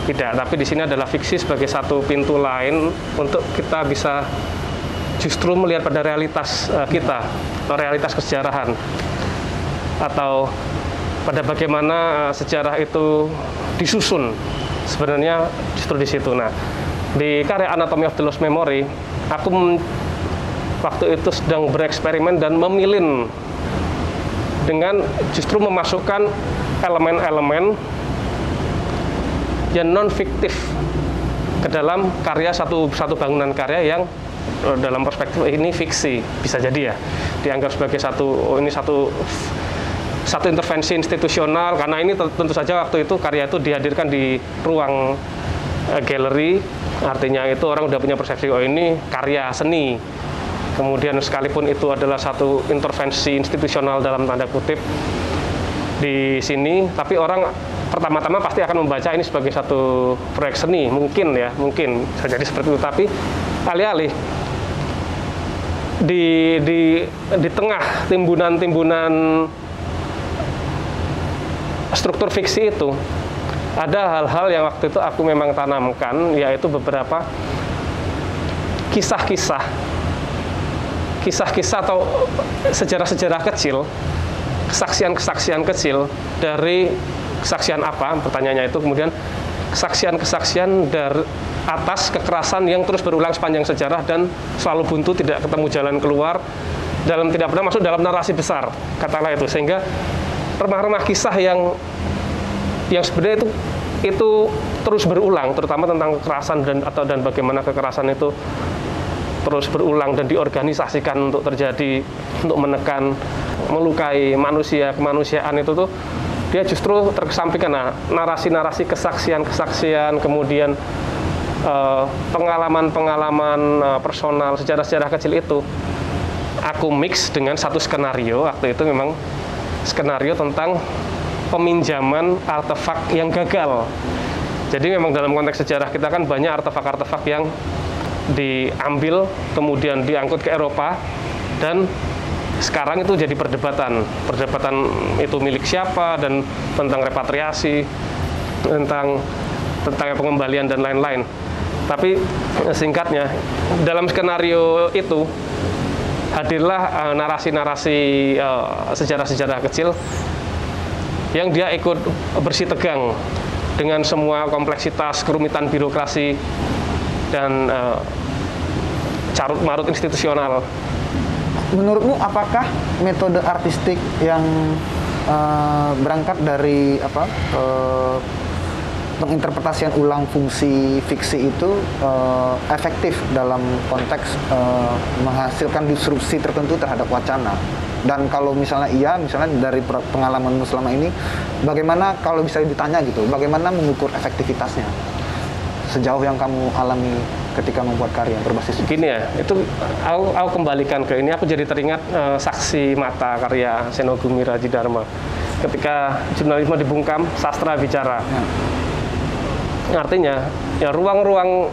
Tidak, tapi di sini adalah fiksi sebagai satu pintu lain untuk kita bisa justru melihat pada realitas uh, kita, atau realitas kesejarahan, atau pada bagaimana uh, sejarah itu disusun. Sebenarnya justru di situ. Nah, di karya Anatomy of the Lost Memory, aku waktu itu sedang bereksperimen dan memilih dengan justru memasukkan elemen-elemen yang non fiktif ke dalam karya satu satu bangunan karya yang eh, dalam perspektif ini fiksi bisa jadi ya. Dianggap sebagai satu oh ini satu satu intervensi institusional karena ini tentu saja waktu itu karya itu dihadirkan di ruang uh, galeri. Artinya itu orang udah punya persepsi oh ini karya seni kemudian sekalipun itu adalah satu intervensi institusional dalam tanda kutip di sini, tapi orang pertama-tama pasti akan membaca ini sebagai satu proyek seni, mungkin ya, mungkin bisa jadi seperti itu. Tapi alih-alih di di di tengah timbunan-timbunan struktur fiksi itu ada hal-hal yang waktu itu aku memang tanamkan, yaitu beberapa kisah-kisah kisah-kisah atau sejarah-sejarah kecil, kesaksian-kesaksian kecil dari kesaksian apa? Pertanyaannya itu kemudian kesaksian-kesaksian dari atas kekerasan yang terus berulang sepanjang sejarah dan selalu buntu tidak ketemu jalan keluar dalam tidak pernah masuk dalam narasi besar katalah itu sehingga remah-remah kisah yang yang sebenarnya itu itu terus berulang terutama tentang kekerasan dan atau dan bagaimana kekerasan itu terus berulang dan diorganisasikan untuk terjadi untuk menekan melukai manusia kemanusiaan itu tuh dia justru terkesampingkan. Nah, narasi-narasi kesaksian-kesaksian kemudian eh, pengalaman-pengalaman uh, personal sejarah-sejarah kecil itu aku mix dengan satu skenario. Waktu itu memang skenario tentang peminjaman artefak yang gagal. Jadi memang dalam konteks sejarah kita kan banyak artefak-artefak yang diambil kemudian diangkut ke Eropa dan sekarang itu jadi perdebatan. Perdebatan itu milik siapa dan tentang repatriasi tentang tentang pengembalian dan lain-lain. Tapi singkatnya dalam skenario itu hadirlah uh, narasi-narasi uh, sejarah-sejarah kecil yang dia ikut bersih tegang dengan semua kompleksitas kerumitan birokrasi dan uh, carut marut institusional. Menurutmu apakah metode artistik yang uh, berangkat dari apa uh, penginterpretasian ulang fungsi fiksi itu uh, efektif dalam konteks uh, menghasilkan disrupsi tertentu terhadap wacana? Dan kalau misalnya iya misalnya dari pengalamanmu selama ini bagaimana kalau bisa ditanya gitu bagaimana mengukur efektivitasnya? Sejauh yang kamu alami ketika membuat karya berbasis gini ya itu aku, aku kembalikan ke ini aku jadi teringat uh, saksi mata karya Senogumi Raji Dharma ketika jurnalisme dibungkam sastra bicara. Ya. artinya ya ruang-ruang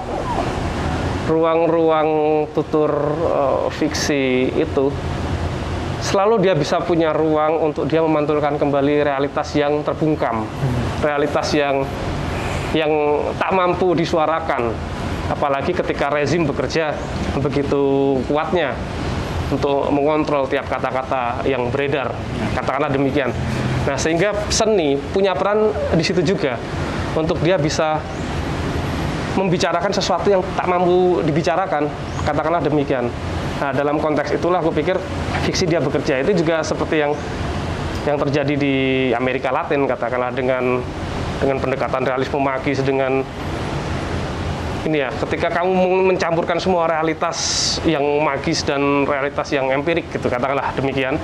ruang-ruang tutur uh, fiksi itu selalu dia bisa punya ruang untuk dia memantulkan kembali realitas yang terbungkam, hmm. realitas yang yang tak mampu disuarakan apalagi ketika rezim bekerja begitu kuatnya untuk mengontrol tiap kata-kata yang beredar. Katakanlah demikian. Nah sehingga seni punya peran di situ juga untuk dia bisa membicarakan sesuatu yang tak mampu dibicarakan. Katakanlah demikian. Nah dalam konteks itulah aku pikir fiksi dia bekerja itu juga seperti yang yang terjadi di Amerika Latin katakanlah dengan dengan pendekatan realisme magis dengan ini ya ketika kamu mencampurkan semua realitas yang magis dan realitas yang empirik gitu katakanlah demikian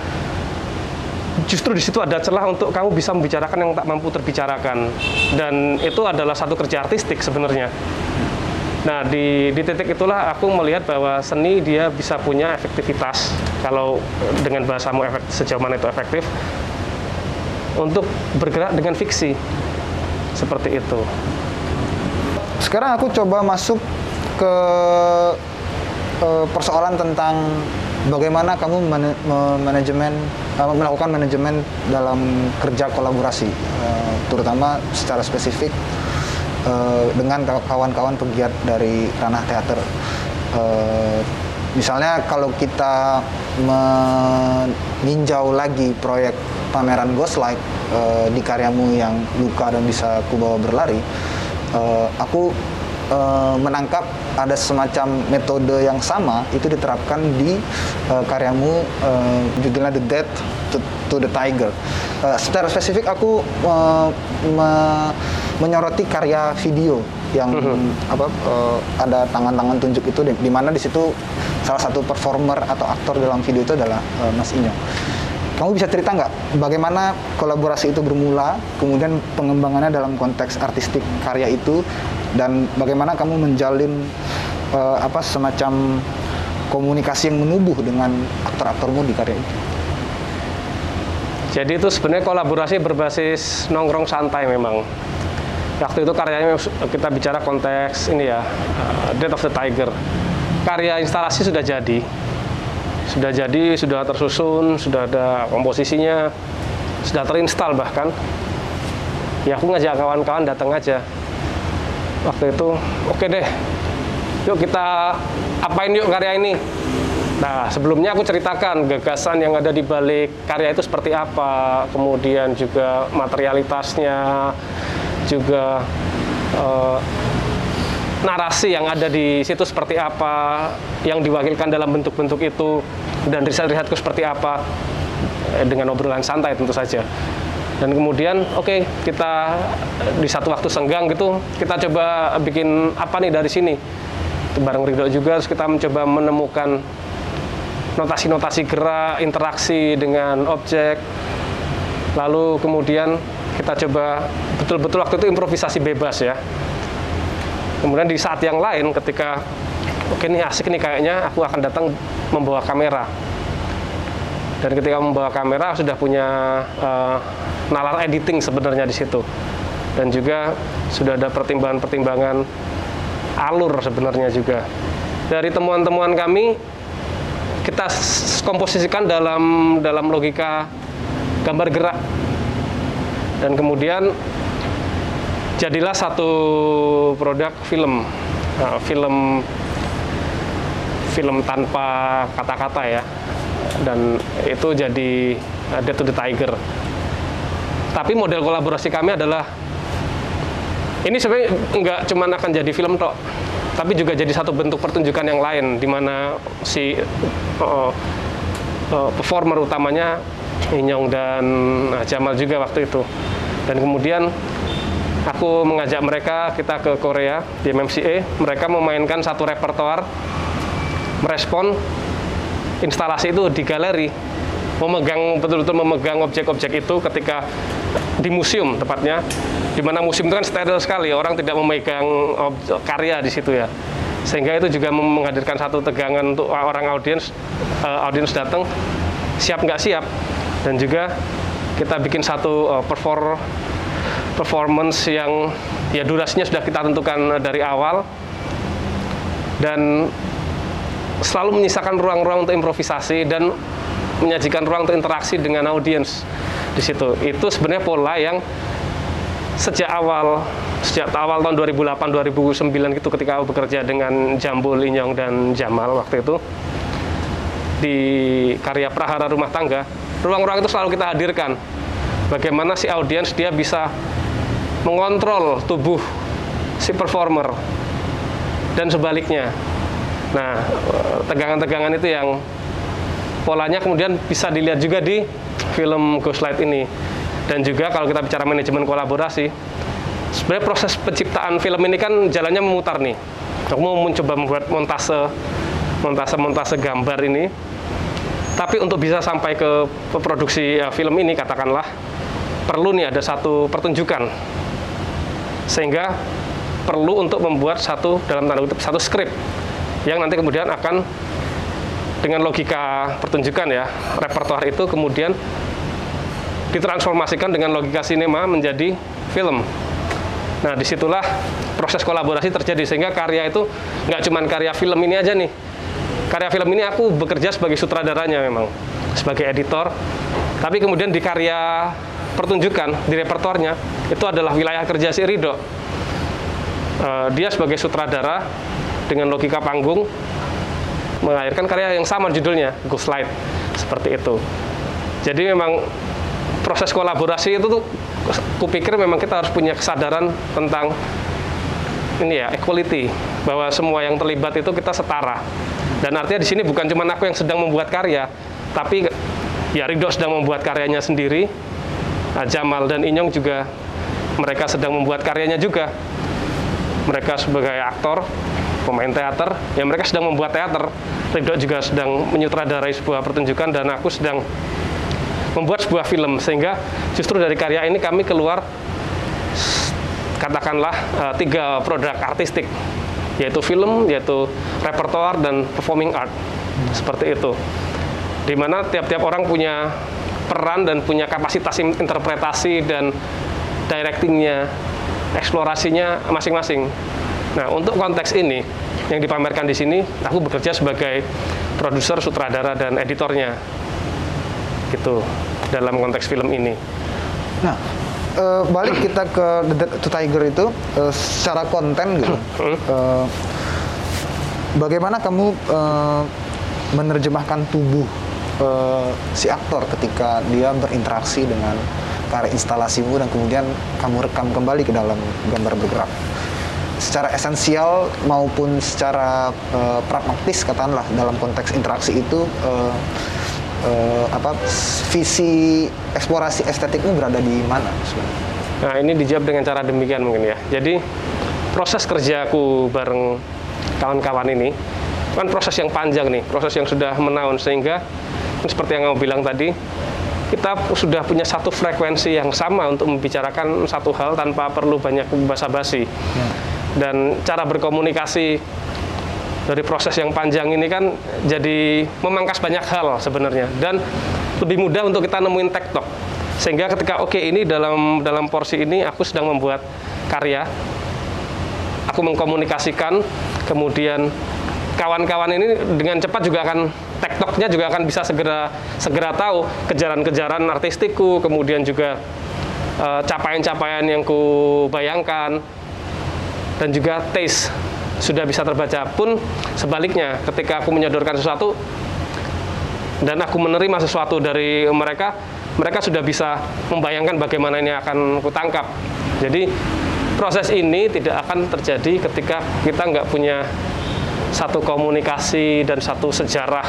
justru di situ ada celah untuk kamu bisa membicarakan yang tak mampu terbicarakan. Dan itu adalah satu kerja artistik sebenarnya. Nah di, di titik itulah aku melihat bahwa seni dia bisa punya efektivitas kalau dengan bahasamu efek, sejauh mana itu efektif untuk bergerak dengan fiksi. Seperti itu. Sekarang aku coba masuk ke uh, persoalan tentang bagaimana kamu man manajemen uh, melakukan manajemen dalam kerja kolaborasi, uh, terutama secara spesifik uh, dengan kawan-kawan pegiat dari ranah teater. Uh, misalnya kalau kita meninjau lagi proyek pameran Ghostlight uh, di karyamu yang luka dan bisa kubawa berlari, uh, aku uh, menangkap ada semacam metode yang sama itu diterapkan di uh, karyamu uh, judulnya The Death to, to the Tiger. Uh, secara spesifik aku uh, me menyoroti karya video yang mm -hmm. apa uh, ada tangan-tangan tunjuk itu di, di mana di situ salah satu performer atau aktor dalam video itu adalah uh, Mas Inyo. Kamu bisa cerita nggak bagaimana kolaborasi itu bermula, kemudian pengembangannya dalam konteks artistik karya itu, dan bagaimana kamu menjalin uh, apa semacam komunikasi yang menubuh dengan aktor-aktormu di karya itu? Jadi itu sebenarnya kolaborasi berbasis nongkrong santai memang. Waktu itu karyanya kita bicara konteks ini ya, uh, Death of the Tiger. Karya instalasi sudah jadi, sudah jadi, sudah tersusun, sudah ada komposisinya, sudah terinstal bahkan. Ya aku ngajak kawan-kawan datang aja. Waktu itu, oke okay deh, yuk kita apain yuk karya ini. Nah, sebelumnya aku ceritakan gagasan yang ada di balik karya itu seperti apa, kemudian juga materialitasnya, juga uh, narasi yang ada di situ seperti apa, yang diwakilkan dalam bentuk-bentuk itu, dan riset-risetku seperti apa, eh, dengan obrolan santai tentu saja. Dan kemudian, oke, okay, kita di satu waktu senggang gitu, kita coba bikin apa nih dari sini. bareng Ridho juga terus kita mencoba menemukan notasi-notasi gerak, interaksi dengan objek. Lalu kemudian kita coba betul-betul waktu itu improvisasi bebas ya. Kemudian di saat yang lain ketika oke ini asik nih kayaknya aku akan datang membawa kamera. Dan ketika membawa kamera sudah punya uh, nalar editing sebenarnya di situ. Dan juga sudah ada pertimbangan-pertimbangan alur sebenarnya juga. Dari temuan-temuan kami kita komposisikan dalam dalam logika gambar gerak dan kemudian jadilah satu produk film. Nah, film film tanpa kata-kata ya. Dan itu jadi uh, Death to the Tiger. Tapi model kolaborasi kami adalah ini sebenarnya nggak cuma akan jadi film tok tapi juga jadi satu bentuk pertunjukan yang lain di mana si uh, uh, performer utamanya Inyong dan uh, Jamal juga waktu itu. Dan kemudian aku mengajak mereka kita ke Korea di MMCA mereka memainkan satu repertoar merespon instalasi itu di galeri memegang betul-betul memegang objek-objek itu ketika di museum tepatnya di mana museum itu kan steril sekali orang tidak memegang karya di situ ya. Sehingga itu juga menghadirkan satu tegangan untuk orang audiens uh, audiens datang siap nggak siap. Dan juga kita bikin satu uh, perform performance yang ya durasinya sudah kita tentukan dari awal dan selalu menyisakan ruang-ruang untuk improvisasi dan menyajikan ruang untuk interaksi dengan audiens di situ. Itu sebenarnya pola yang sejak awal sejak awal tahun 2008 2009 itu ketika aku bekerja dengan Jambul Inyong dan Jamal waktu itu di karya Prahara Rumah Tangga, ruang-ruang itu selalu kita hadirkan. Bagaimana si audiens dia bisa mengontrol tubuh si performer dan sebaliknya. Nah, tegangan-tegangan itu yang polanya kemudian bisa dilihat juga di film Ghostlight ini. Dan juga kalau kita bicara manajemen kolaborasi, sebenarnya proses penciptaan film ini kan jalannya memutar nih. Aku mau mencoba membuat montase montase montase gambar ini. Tapi untuk bisa sampai ke produksi ya, film ini katakanlah perlu nih ada satu pertunjukan. Sehingga perlu untuk membuat satu dalam tanda kutip satu skrip yang nanti kemudian akan dengan logika pertunjukan ya repertoar itu kemudian ditransformasikan dengan logika sinema menjadi film. Nah di situlah proses kolaborasi terjadi sehingga karya itu nggak cuma karya film ini aja nih. Karya film ini aku bekerja sebagai sutradaranya memang sebagai editor, tapi kemudian di karya pertunjukan di repertoarnya itu adalah wilayah kerja si Rido. Uh, dia sebagai sutradara dengan logika panggung melahirkan karya yang sama judulnya Ghost Light seperti itu. Jadi memang proses kolaborasi itu tuh kupikir memang kita harus punya kesadaran tentang ini ya equality bahwa semua yang terlibat itu kita setara. Dan artinya di sini bukan cuma aku yang sedang membuat karya tapi ya Ridho sedang membuat karyanya sendiri Jamal dan Inyong juga mereka sedang membuat karyanya juga mereka sebagai aktor pemain teater, ya mereka sedang membuat teater. Ridho juga sedang menyutradarai sebuah pertunjukan dan aku sedang membuat sebuah film sehingga justru dari karya ini kami keluar katakanlah uh, tiga produk artistik yaitu film, yaitu repertoire dan performing art seperti itu. Di mana tiap-tiap orang punya peran dan punya kapasitas interpretasi dan directingnya, eksplorasinya masing-masing. Nah, untuk konteks ini yang dipamerkan di sini, aku bekerja sebagai produser, sutradara dan editornya. Gitu dalam konteks film ini. Nah, e, balik kita ke The Dead to Tiger itu e, secara konten gitu. E, bagaimana kamu e, menerjemahkan tubuh e, si aktor ketika dia berinteraksi dengan karya instalasimu dan kemudian kamu rekam kembali ke dalam gambar bergerak? secara esensial maupun secara uh, pragmatis katakanlah dalam konteks interaksi itu uh, uh, apa visi eksplorasi estetikmu berada di mana sebenarnya? Nah ini dijawab dengan cara demikian mungkin ya. Jadi proses kerjaku bareng kawan-kawan ini kan proses yang panjang nih, proses yang sudah menaun sehingga seperti yang kamu bilang tadi, kita sudah punya satu frekuensi yang sama untuk membicarakan satu hal tanpa perlu banyak basa-basi. Ya. Dan cara berkomunikasi dari proses yang panjang ini kan jadi memangkas banyak hal sebenarnya dan lebih mudah untuk kita nemuin tektok sehingga ketika oke okay, ini dalam dalam porsi ini aku sedang membuat karya aku mengkomunikasikan kemudian kawan-kawan ini dengan cepat juga akan tektoknya juga akan bisa segera segera tahu kejaran-kejaran artistikku kemudian juga uh, capaian-capaian yang ku bayangkan dan juga taste sudah bisa terbaca. Pun sebaliknya ketika aku menyodorkan sesuatu dan aku menerima sesuatu dari mereka mereka sudah bisa membayangkan bagaimana ini akan kutangkap. Jadi proses ini tidak akan terjadi ketika kita nggak punya satu komunikasi dan satu sejarah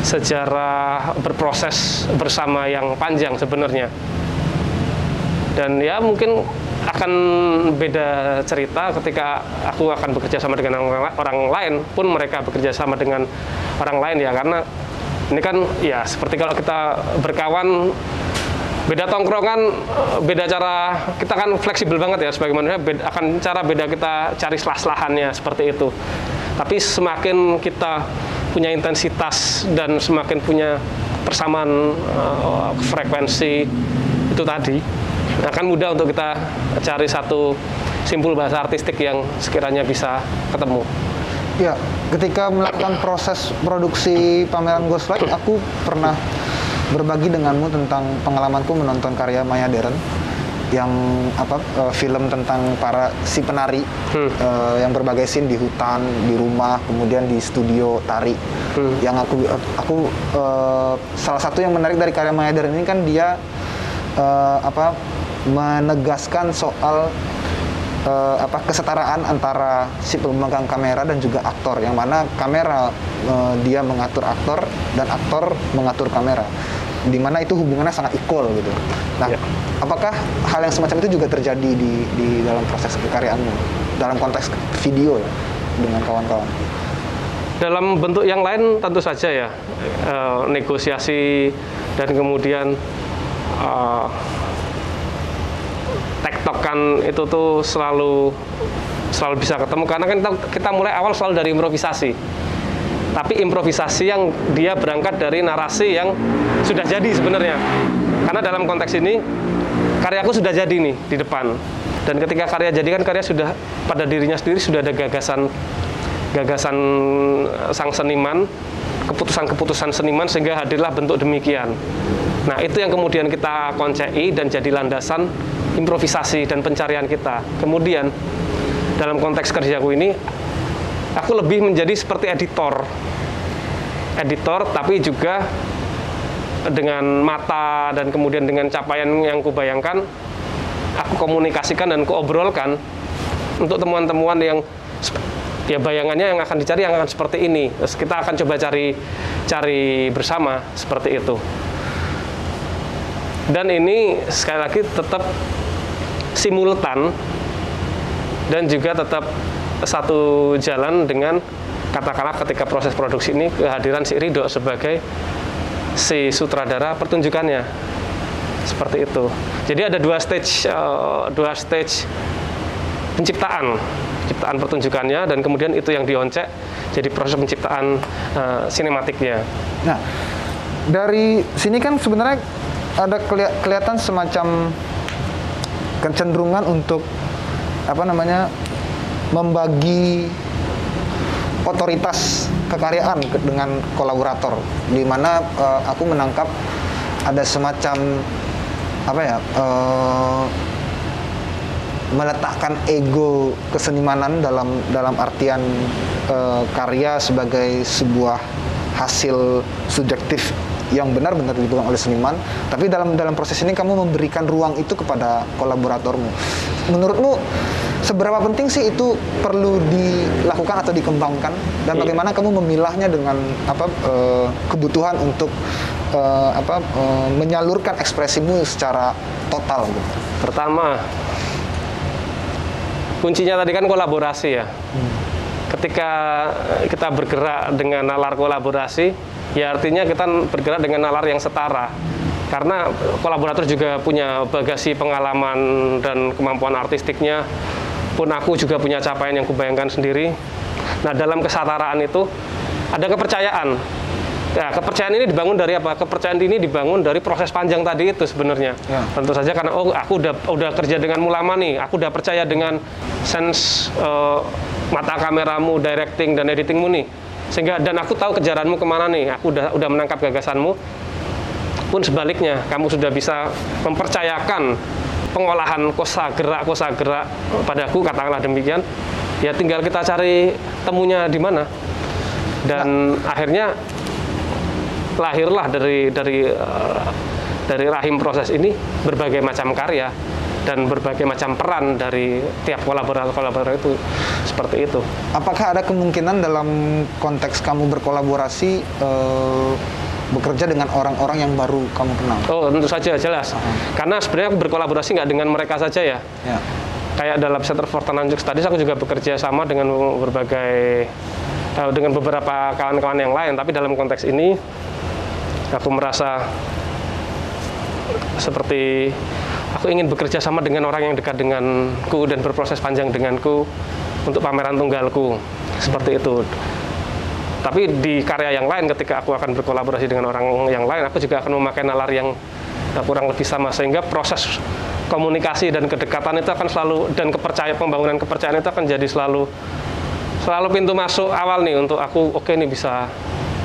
sejarah berproses bersama yang panjang sebenarnya. Dan ya mungkin akan beda cerita ketika aku akan bekerja sama dengan orang lain pun mereka bekerja sama dengan orang lain ya karena ini kan ya seperti kalau kita berkawan beda tongkrongan beda cara kita kan fleksibel banget ya sebagai manusia beda, akan cara beda kita cari selah-selahannya seperti itu tapi semakin kita punya intensitas dan semakin punya persamaan uh, frekuensi itu tadi akan mudah untuk kita cari satu simpul bahasa artistik yang sekiranya bisa ketemu. Ya, ketika melakukan proses produksi pameran Ghostlight, aku pernah berbagi denganmu tentang pengalamanku menonton karya Maya Deren yang apa uh, film tentang para si penari hmm. uh, yang berbagai scene di hutan, di rumah, kemudian di studio tari. Hmm. Yang aku aku uh, salah satu yang menarik dari karya Maya Deren ini kan dia uh, apa menegaskan soal uh, apa kesetaraan antara si pemegang kamera dan juga aktor yang mana kamera uh, dia mengatur aktor dan aktor mengatur kamera di mana itu hubungannya sangat equal gitu. Nah, ya. apakah hal yang semacam itu juga terjadi di di dalam proses kekaryaanmu dalam konteks video ya dengan kawan-kawan? Dalam bentuk yang lain tentu saja ya uh, negosiasi dan kemudian uh, tektokan itu tuh selalu selalu bisa ketemu karena kan kita, kita mulai awal selalu dari improvisasi tapi improvisasi yang dia berangkat dari narasi yang sudah jadi sebenarnya. Karena dalam konteks ini karyaku sudah jadi nih di depan. Dan ketika karya jadi kan karya sudah pada dirinya sendiri sudah ada gagasan gagasan sang seniman keputusan-keputusan seniman sehingga hadirlah bentuk demikian. Nah itu yang kemudian kita koncei dan jadi landasan improvisasi dan pencarian kita. Kemudian dalam konteks kerjaku ini aku lebih menjadi seperti editor. Editor tapi juga dengan mata dan kemudian dengan capaian yang kubayangkan aku komunikasikan dan kuobrolkan untuk temuan-temuan yang ya bayangannya yang akan dicari yang akan seperti ini. Terus kita akan coba cari cari bersama seperti itu. Dan ini sekali lagi tetap simultan dan juga tetap satu jalan dengan katakanlah ketika proses produksi ini kehadiran si Rido sebagai si sutradara pertunjukannya seperti itu. Jadi ada dua stage uh, dua stage penciptaan penciptaan pertunjukannya dan kemudian itu yang dioncek jadi proses penciptaan uh, sinematiknya. Nah, dari sini kan sebenarnya ada kelihatan semacam kecenderungan untuk apa namanya membagi otoritas kekaryaan dengan kolaborator di mana uh, aku menangkap ada semacam apa ya uh, meletakkan ego kesenimanan dalam dalam artian uh, karya sebagai sebuah hasil subjektif yang benar-benar dipegang oleh seniman tapi dalam dalam proses ini kamu memberikan ruang itu kepada kolaboratormu menurutmu seberapa penting sih itu perlu dilakukan atau dikembangkan dan iya. bagaimana kamu memilahnya dengan apa uh, kebutuhan untuk uh, apa uh, menyalurkan ekspresimu secara total gitu. Pertama kuncinya tadi kan kolaborasi ya. Hmm. Ketika kita bergerak dengan nalar kolaborasi, ya artinya kita bergerak dengan nalar yang setara. Karena kolaborator juga punya bagasi pengalaman dan kemampuan artistiknya, pun aku juga punya capaian yang kubayangkan sendiri. Nah, dalam kesetaraan itu ada kepercayaan. Ya, kepercayaan ini dibangun dari apa? Kepercayaan ini dibangun dari proses panjang tadi itu sebenarnya. Ya. Tentu saja karena oh aku udah udah kerja dengan mulama nih, aku udah percaya dengan sense eh, mata kameramu, directing dan editingmu nih. Sehingga dan aku tahu kejaranmu ke mana nih. Aku udah udah menangkap gagasanmu. Pun sebaliknya, kamu sudah bisa mempercayakan pengolahan kosa gerak kosa gerak padaku katakanlah demikian. Ya tinggal kita cari temunya di mana. Dan akhirnya lahirlah dari dari eh, dari rahim proses ini berbagai macam karya dan berbagai macam peran dari tiap kolaborator kolaborator itu seperti itu. Apakah ada kemungkinan dalam konteks kamu berkolaborasi eh, bekerja dengan orang-orang yang baru kamu kenal? Oh tentu saja jelas. Karena sebenarnya aku berkolaborasi nggak dengan mereka saja ya. Ya. Kayak dalam Center for Tananjuk Studies aku juga bekerja sama dengan berbagai eh, dengan beberapa kawan-kawan yang lain. Tapi dalam konteks ini aku merasa seperti aku ingin bekerja sama dengan orang yang dekat denganku dan berproses panjang denganku untuk pameran tunggalku. Seperti itu. Tapi di karya yang lain ketika aku akan berkolaborasi dengan orang yang lain, aku juga akan memakai nalar yang kurang lebih sama. Sehingga proses komunikasi dan kedekatan itu akan selalu dan kepercayaan pembangunan kepercayaan itu akan jadi selalu selalu pintu masuk awal nih untuk aku oke nih bisa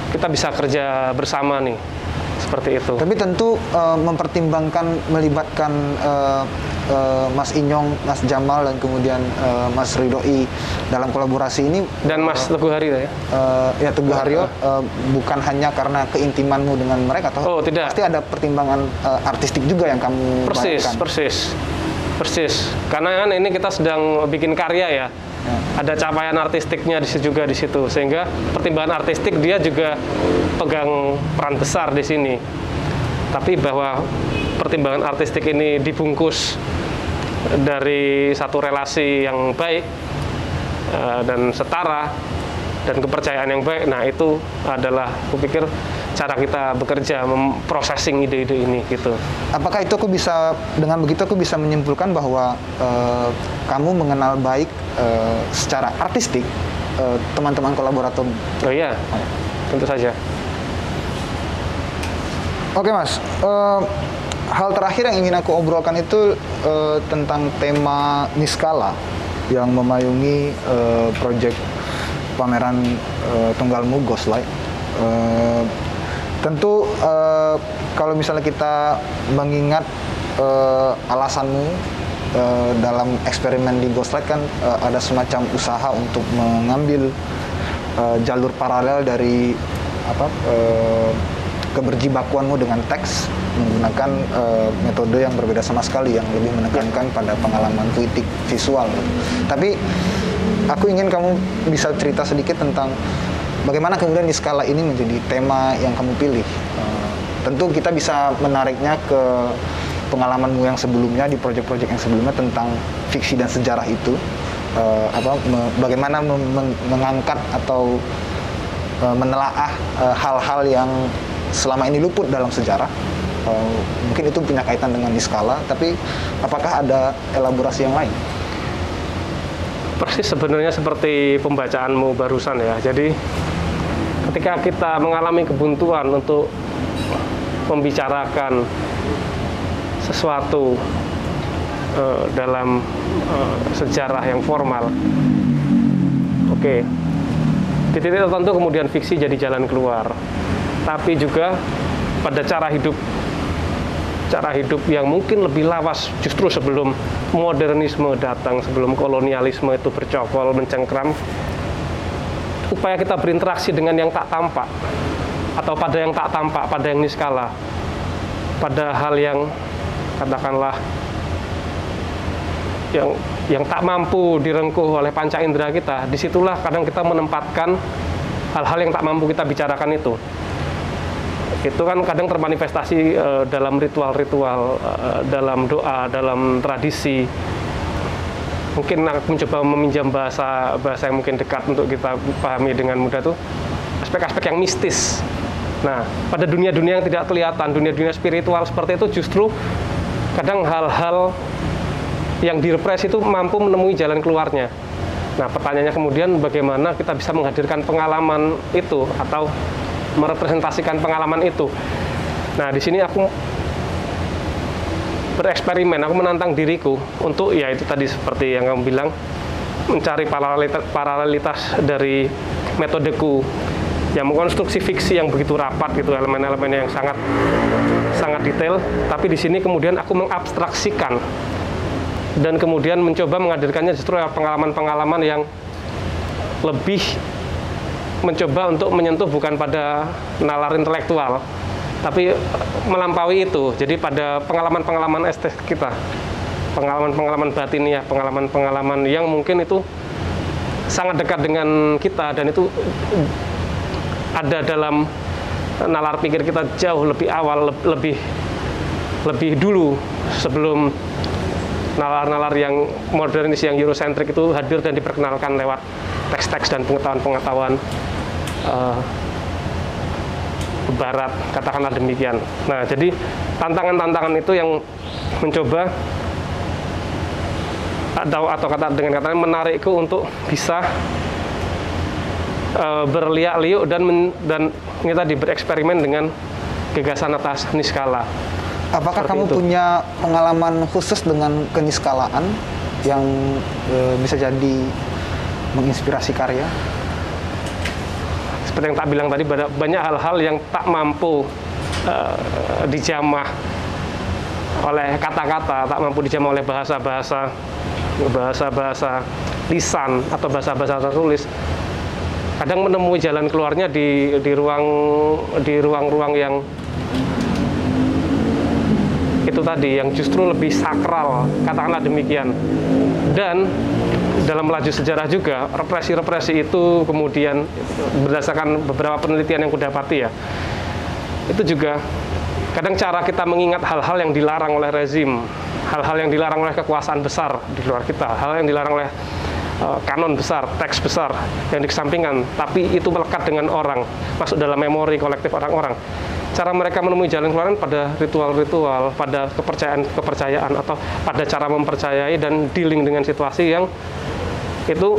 kita bisa kerja bersama nih seperti itu. Tapi tentu eh, mempertimbangkan melibatkan eh, eh, Mas Inyong, Mas Jamal dan kemudian eh, Mas Ridhoi dalam kolaborasi ini Dan Mas Teguh Hari ya. eh, ya Teguh Haryo eh, bukan hanya karena keintimanmu dengan mereka toh Oh, tidak. pasti ada pertimbangan eh, artistik juga yang kamu Persis, bayangkan. persis. Persis. Karena kan ini kita sedang bikin karya ya. Ada capaian artistiknya di situ juga di situ. Sehingga pertimbangan artistik dia juga pegang peran besar di sini. Tapi bahwa pertimbangan artistik ini dibungkus dari satu relasi yang baik eh, dan setara dan kepercayaan yang baik. Nah, itu adalah kupikir cara kita bekerja memprosesing ide-ide ini gitu. Apakah itu aku bisa dengan begitu aku bisa menyimpulkan bahwa eh, kamu mengenal baik eh, secara artistik teman-teman kolaborator. Oh iya, tentu saja. Oke mas, Eh, hal terakhir yang ingin aku obrolkan itu eh, tentang tema Niskala yang memayungi eh, proyek pameran eh, Tunggalmu Ghostlight. Eh, tentu eh, kalau misalnya kita mengingat eh, alasanmu eh, dalam eksperimen di Ghostlight kan eh, ada semacam usaha untuk mengambil eh, jalur paralel dari apa eh, keberjibakuanmu dengan teks menggunakan eh, metode yang berbeda sama sekali yang lebih menekankan pada pengalaman puitik visual. Tapi aku ingin kamu bisa cerita sedikit tentang bagaimana kemudian di skala ini menjadi tema yang kamu pilih. Eh, tentu kita bisa menariknya ke pengalamanmu yang sebelumnya di proyek-proyek yang sebelumnya tentang fiksi dan sejarah itu. Eh, apa me- bagaimana mengangkat atau menelaah hal-hal yang selama ini luput dalam sejarah. Eh, mungkin itu punya kaitan dengan Niskala, tapi apakah ada elaborasi yang lain? Persis sebenarnya seperti pembacaanmu barusan ya. Jadi ketika kita mengalami kebuntuan untuk membicarakan sesuatu eh, dalam eh, sejarah yang formal, oke, di titik tertentu kemudian fiksi jadi jalan keluar. Tapi juga pada cara hidup cara hidup yang mungkin lebih lawas justru sebelum modernisme datang, sebelum kolonialisme itu bercokol, mencengkram, upaya kita berinteraksi dengan yang tak tampak atau pada yang tak tampak, pada yang niskala, pada hal yang katakanlah yang yang tak mampu direngkuh oleh panca indera kita, di situlah kadang kita menempatkan hal-hal yang tak mampu kita bicarakan itu itu kan kadang termanifestasi eh, dalam ritual-ritual, eh, dalam doa, dalam tradisi. mungkin aku mencoba meminjam bahasa bahasa yang mungkin dekat untuk kita pahami dengan mudah tuh aspek-aspek yang mistis. Nah, pada dunia-dunia yang tidak kelihatan, dunia-dunia spiritual seperti itu justru kadang hal-hal yang direpresi itu mampu menemui jalan keluarnya. Nah, pertanyaannya kemudian bagaimana kita bisa menghadirkan pengalaman itu atau merepresentasikan pengalaman itu. Nah, di sini aku bereksperimen, aku menantang diriku untuk ya itu tadi seperti yang kamu bilang mencari paralelitas, dari metodeku yang mengkonstruksi fiksi yang begitu rapat gitu elemen-elemen yang sangat sangat detail tapi di sini kemudian aku mengabstraksikan dan kemudian mencoba menghadirkannya justru pengalaman-pengalaman yang lebih mencoba untuk menyentuh bukan pada nalar intelektual tapi melampaui itu. Jadi pada pengalaman-pengalaman estetik kita pengalaman-pengalaman batin ya pengalaman-pengalaman yang mungkin itu sangat dekat dengan kita dan itu ada dalam nalar pikir kita jauh lebih awal, lebih lebih dulu sebelum nalar-nalar yang modernis yang eurocentrik itu hadir dan diperkenalkan lewat teks-teks dan pengetahuan-pengetahuan uh, barat katakanlah demikian. Nah, jadi tantangan-tantangan itu yang mencoba atau atau kata dengan katanya menarikku untuk bisa uh, berliak-liuk dan men, dan ini tadi bereksperimen dengan gagasan atas niskala. Apakah Seperti kamu itu. punya pengalaman khusus dengan keniskalaan yang e, bisa jadi menginspirasi karya? Seperti yang tak bilang tadi, banyak hal-hal yang tak mampu e, dijamah oleh kata-kata, tak mampu dijamah oleh bahasa-bahasa, bahasa-bahasa lisan atau bahasa-bahasa tertulis. Kadang menemui jalan keluarnya di di ruang di ruang-ruang yang itu tadi yang justru lebih sakral katakanlah demikian. Dan dalam laju sejarah juga represi-represi itu kemudian berdasarkan beberapa penelitian yang kudapati ya itu juga kadang cara kita mengingat hal-hal yang dilarang oleh rezim hal-hal yang dilarang oleh kekuasaan besar di luar kita hal yang dilarang oleh Eh, kanon besar, teks besar yang dikesampingkan, tapi itu melekat dengan orang, masuk dalam memori kolektif orang-orang. Cara mereka menemui jalan keluar pada ritual-ritual, pada kepercayaan-kepercayaan atau pada cara mempercayai dan dealing dengan situasi yang itu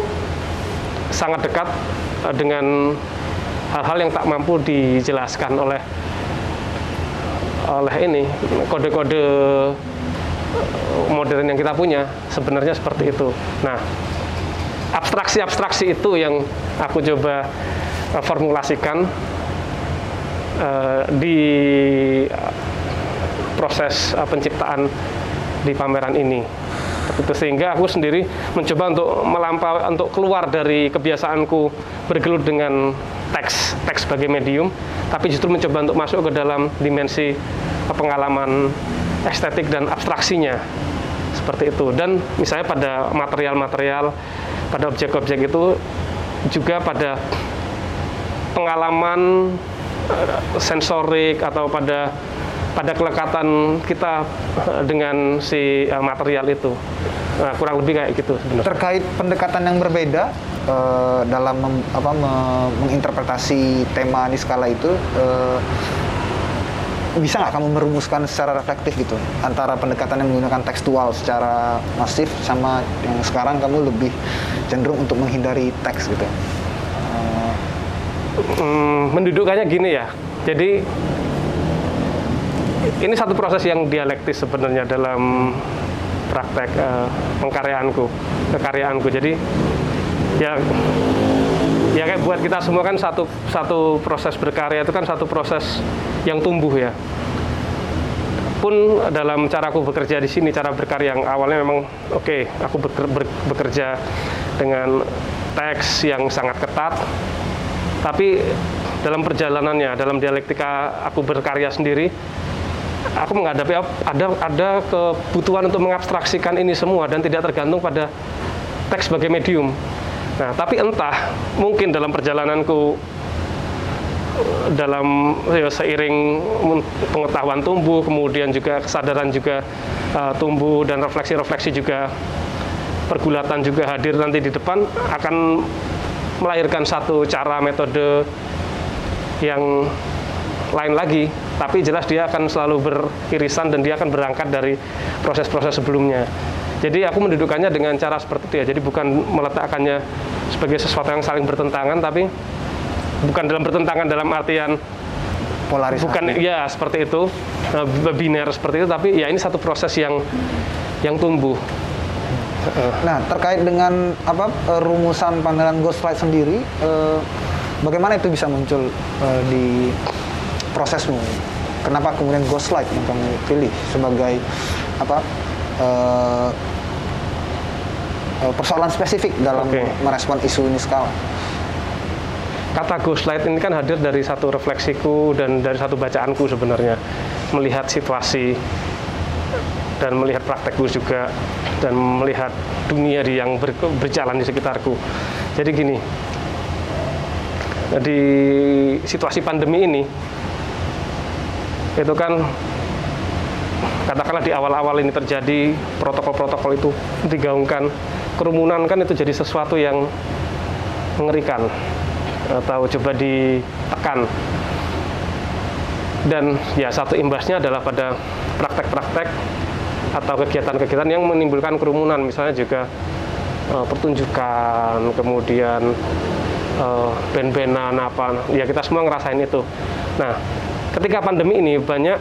sangat dekat eh, dengan hal-hal yang tak mampu dijelaskan oleh oleh ini kode-kode eh, modern yang kita punya sebenarnya seperti itu. Nah, abstraksi-abstraksi itu yang aku coba uh, formulasikan di proses penciptaan di pameran ini. Itu sehingga aku sendiri mencoba untuk melampau untuk keluar dari kebiasaanku bergelut dengan teks teks sebagai medium, tapi justru mencoba untuk masuk ke dalam dimensi pengalaman estetik dan abstraksinya seperti itu. Dan misalnya pada material-material pada objek-objek itu juga pada pengalaman uh, sensorik atau pada pada kelekatan kita uh, dengan si uh, material itu. Nah, kurang lebih kayak gitu sebenarnya. Terkait pendekatan yang berbeda uh, dalam mem, apa, me, menginterpretasi tema di skala itu uh, bisa nggak kamu merumuskan secara reflektif gitu antara pendekatan yang menggunakan tekstual secara masif sama yang sekarang kamu lebih cenderung untuk menghindari teks gitu? Hmm, mendudukkannya gini ya. Jadi ini satu proses yang dialektis sebenarnya dalam praktek uh, pengkaryaanku, kekaryaanku. Jadi ya ya kayak buat kita semua kan satu satu proses berkarya itu kan satu proses yang tumbuh ya pun dalam cara aku bekerja di sini cara berkarya yang awalnya memang oke okay, aku bekerja dengan teks yang sangat ketat tapi dalam perjalanannya dalam dialektika aku berkarya sendiri aku menghadapi ada ada kebutuhan untuk mengabstraksikan ini semua dan tidak tergantung pada teks sebagai medium. Nah, tapi entah mungkin dalam perjalananku dalam ya, seiring pengetahuan tumbuh, kemudian juga kesadaran juga uh, tumbuh dan refleksi-refleksi juga pergulatan juga hadir nanti di depan akan melahirkan satu cara metode yang lain lagi tapi jelas dia akan selalu beririsan dan dia akan berangkat dari proses-proses sebelumnya. Jadi aku mendudukannya dengan cara seperti itu ya. Jadi bukan meletakkannya sebagai sesuatu yang saling bertentangan tapi bukan dalam bertentangan dalam artian Polarisasi. bukan ya seperti itu. Eh, biner seperti itu tapi ya ini satu proses yang yang tumbuh. Nah, terkait dengan apa eh, rumusan pandangan ghostlight sendiri, eh, bagaimana itu bisa muncul eh, di prosesmu? Kenapa kemudian ghostlight yang kamu pilih sebagai apa eh, persoalan spesifik dalam Oke. merespon isu ini skala? kata ghostlight ini kan hadir dari satu refleksiku dan dari satu bacaanku sebenarnya melihat situasi dan melihat praktekku juga dan melihat dunia di yang ber- berjalan di sekitarku jadi gini di situasi pandemi ini itu kan katakanlah di awal-awal ini terjadi protokol-protokol itu digaungkan. Kerumunan kan itu jadi sesuatu yang mengerikan atau coba ditekan. Dan ya satu imbasnya adalah pada praktek-praktek atau kegiatan-kegiatan yang menimbulkan kerumunan. Misalnya juga eh, pertunjukan kemudian eh, band-bandan apa ya kita semua ngerasain itu. Nah ketika pandemi ini banyak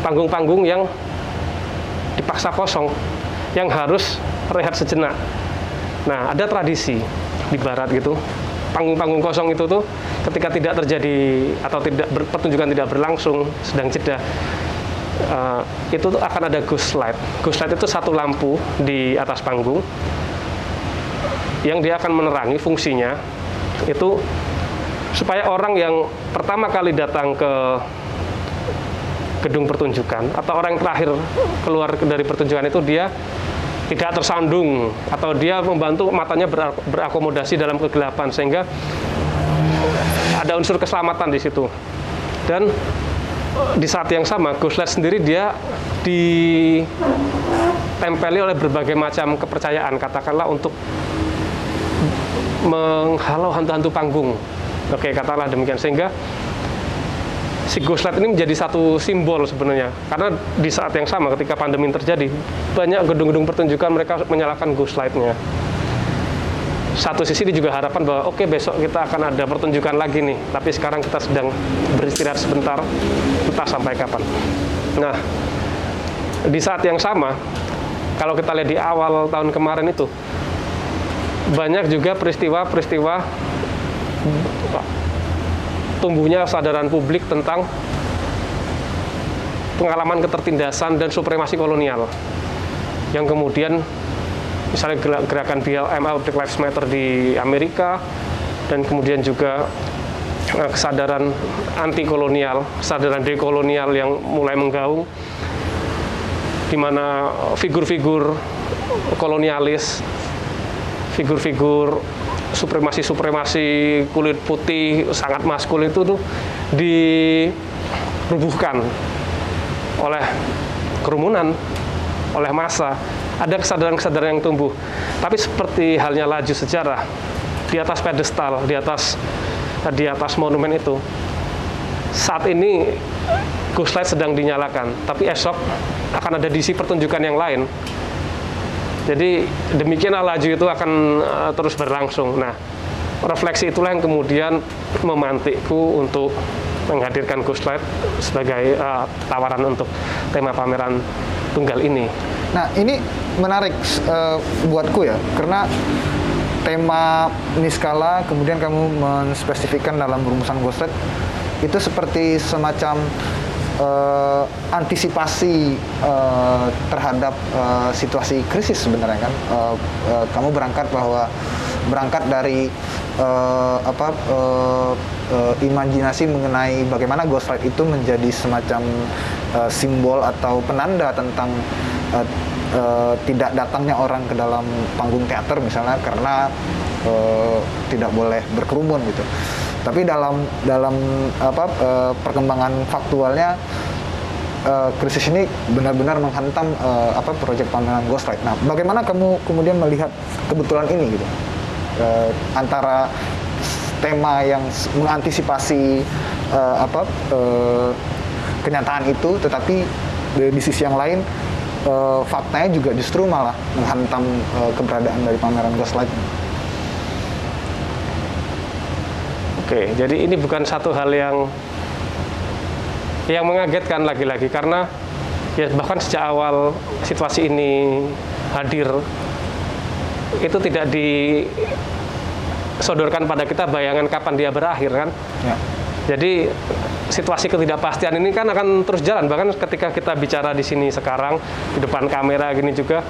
panggung-panggung yang dipaksa kosong yang harus rehat sejenak. Nah ada tradisi di barat gitu panggung-panggung kosong itu tuh ketika tidak terjadi atau tidak ber- pertunjukan tidak berlangsung sedang jeda eh, itu tuh akan ada ghost light. Ghost light itu satu lampu di atas panggung yang dia akan menerangi fungsinya. Itu supaya orang yang pertama kali datang ke gedung pertunjukan atau orang yang terakhir keluar dari pertunjukan itu dia tidak tersandung atau dia membantu matanya berak- berakomodasi dalam kegelapan sehingga ada unsur keselamatan di situ. Dan di saat yang sama Ghost Light sendiri dia ditempeli oleh berbagai macam kepercayaan katakanlah untuk menghalau hantu-hantu panggung oke katakanlah demikian. Sehingga si ghost light ini menjadi satu simbol sebenarnya. Karena di saat yang sama ketika pandemi terjadi banyak gedung-gedung pertunjukan mereka menyalakan ghost lightnya satu sisi ini juga harapan bahwa oke besok kita akan ada pertunjukan lagi nih tapi sekarang kita sedang beristirahat sebentar entah sampai kapan. Nah di saat yang sama kalau kita lihat di awal tahun kemarin itu banyak juga peristiwa-peristiwa tumbuhnya kesadaran publik tentang pengalaman ketertindasan dan supremasi kolonial. Yang kemudian misalnya gera- gerakan BLM Black Lives Matter di Amerika dan kemudian juga eh, kesadaran anti kolonial, kesadaran dekolonial yang mulai menggaung di mana figur-figur kolonialis figur-figur supremasi-supremasi kulit putih sangat maskulin itu tuh dirubuhkan oleh kerumunan, oleh massa. Ada kesadaran-kesadaran yang tumbuh. Tapi seperti halnya laju sejarah, di atas pedestal, di atas di atas monumen itu, saat ini Ghost Light sedang dinyalakan, tapi esok akan ada diisi pertunjukan yang lain jadi demikianlah laju itu akan uh, terus berlangsung. Nah, refleksi itulah yang kemudian memantikku untuk menghadirkan Ghost sebagai uh, tawaran untuk tema pameran tunggal ini. Nah, ini menarik eh, buatku ya, karena tema Niskala kemudian kamu menspesifikkan dalam rumusan Ghostlight itu seperti semacam eh, antisipasi eh, terhadap eh, situasi krisis sebenarnya kan. Eh, eh, kamu berangkat bahwa berangkat dari eh, apa eh, eh, imajinasi mengenai bagaimana Ghostlight itu menjadi semacam eh, simbol atau penanda tentang eh, eh, tidak datangnya orang ke dalam panggung teater misalnya karena eh, tidak boleh berkerumun gitu. Tapi dalam dalam apa eh, perkembangan faktualnya eh, krisis ini benar-benar menghantam eh, apa proyek pameran Ghostlight. Nah, bagaimana kamu kemudian melihat kebetulan ini gitu Eh, antara tema yang mengantisipasi eh, apa eh, kenyataan itu, tetapi di, di sisi yang lain eh, faktanya juga justru malah menghantam eh, keberadaan dari pameran Ghostlight. Oke, jadi ini bukan satu hal yang yang mengagetkan lagi-lagi karena ya bahkan sejak awal situasi ini hadir itu tidak disodorkan pada kita bayangan kapan dia berakhir kan. Ya. Jadi situasi ketidakpastian ini kan akan terus jalan bahkan ketika kita bicara di sini sekarang di depan kamera gini juga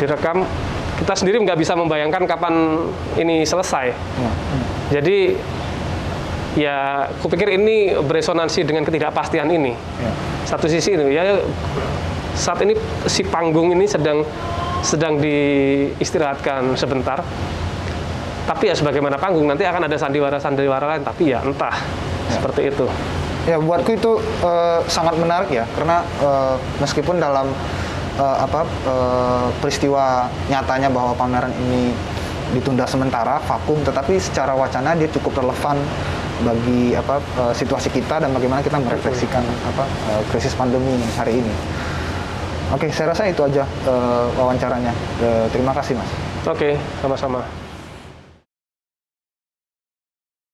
direkam kita sendiri nggak bisa membayangkan kapan ini selesai. Ya. Jadi ya kupikir ini beresonansi dengan ketidakpastian ini. Ya. Satu sisi itu ya saat ini si panggung ini sedang sedang diistirahatkan sebentar. Tapi ya sebagaimana panggung nanti akan ada sandiwara-sandiwara lain tapi ya entah seperti itu. Ya buatku itu eh, sangat menarik ya karena eh, meskipun dalam eh, apa eh, peristiwa nyatanya bahwa pameran ini ditunda sementara vakum tetapi secara wacana dia cukup relevan bagi apa eh, situasi kita dan bagaimana kita merefleksikan apa eh, krisis pandemi hari ini. Oke, saya rasa itu aja eh, wawancaranya. Terima kasih Mas. Oke, sama-sama.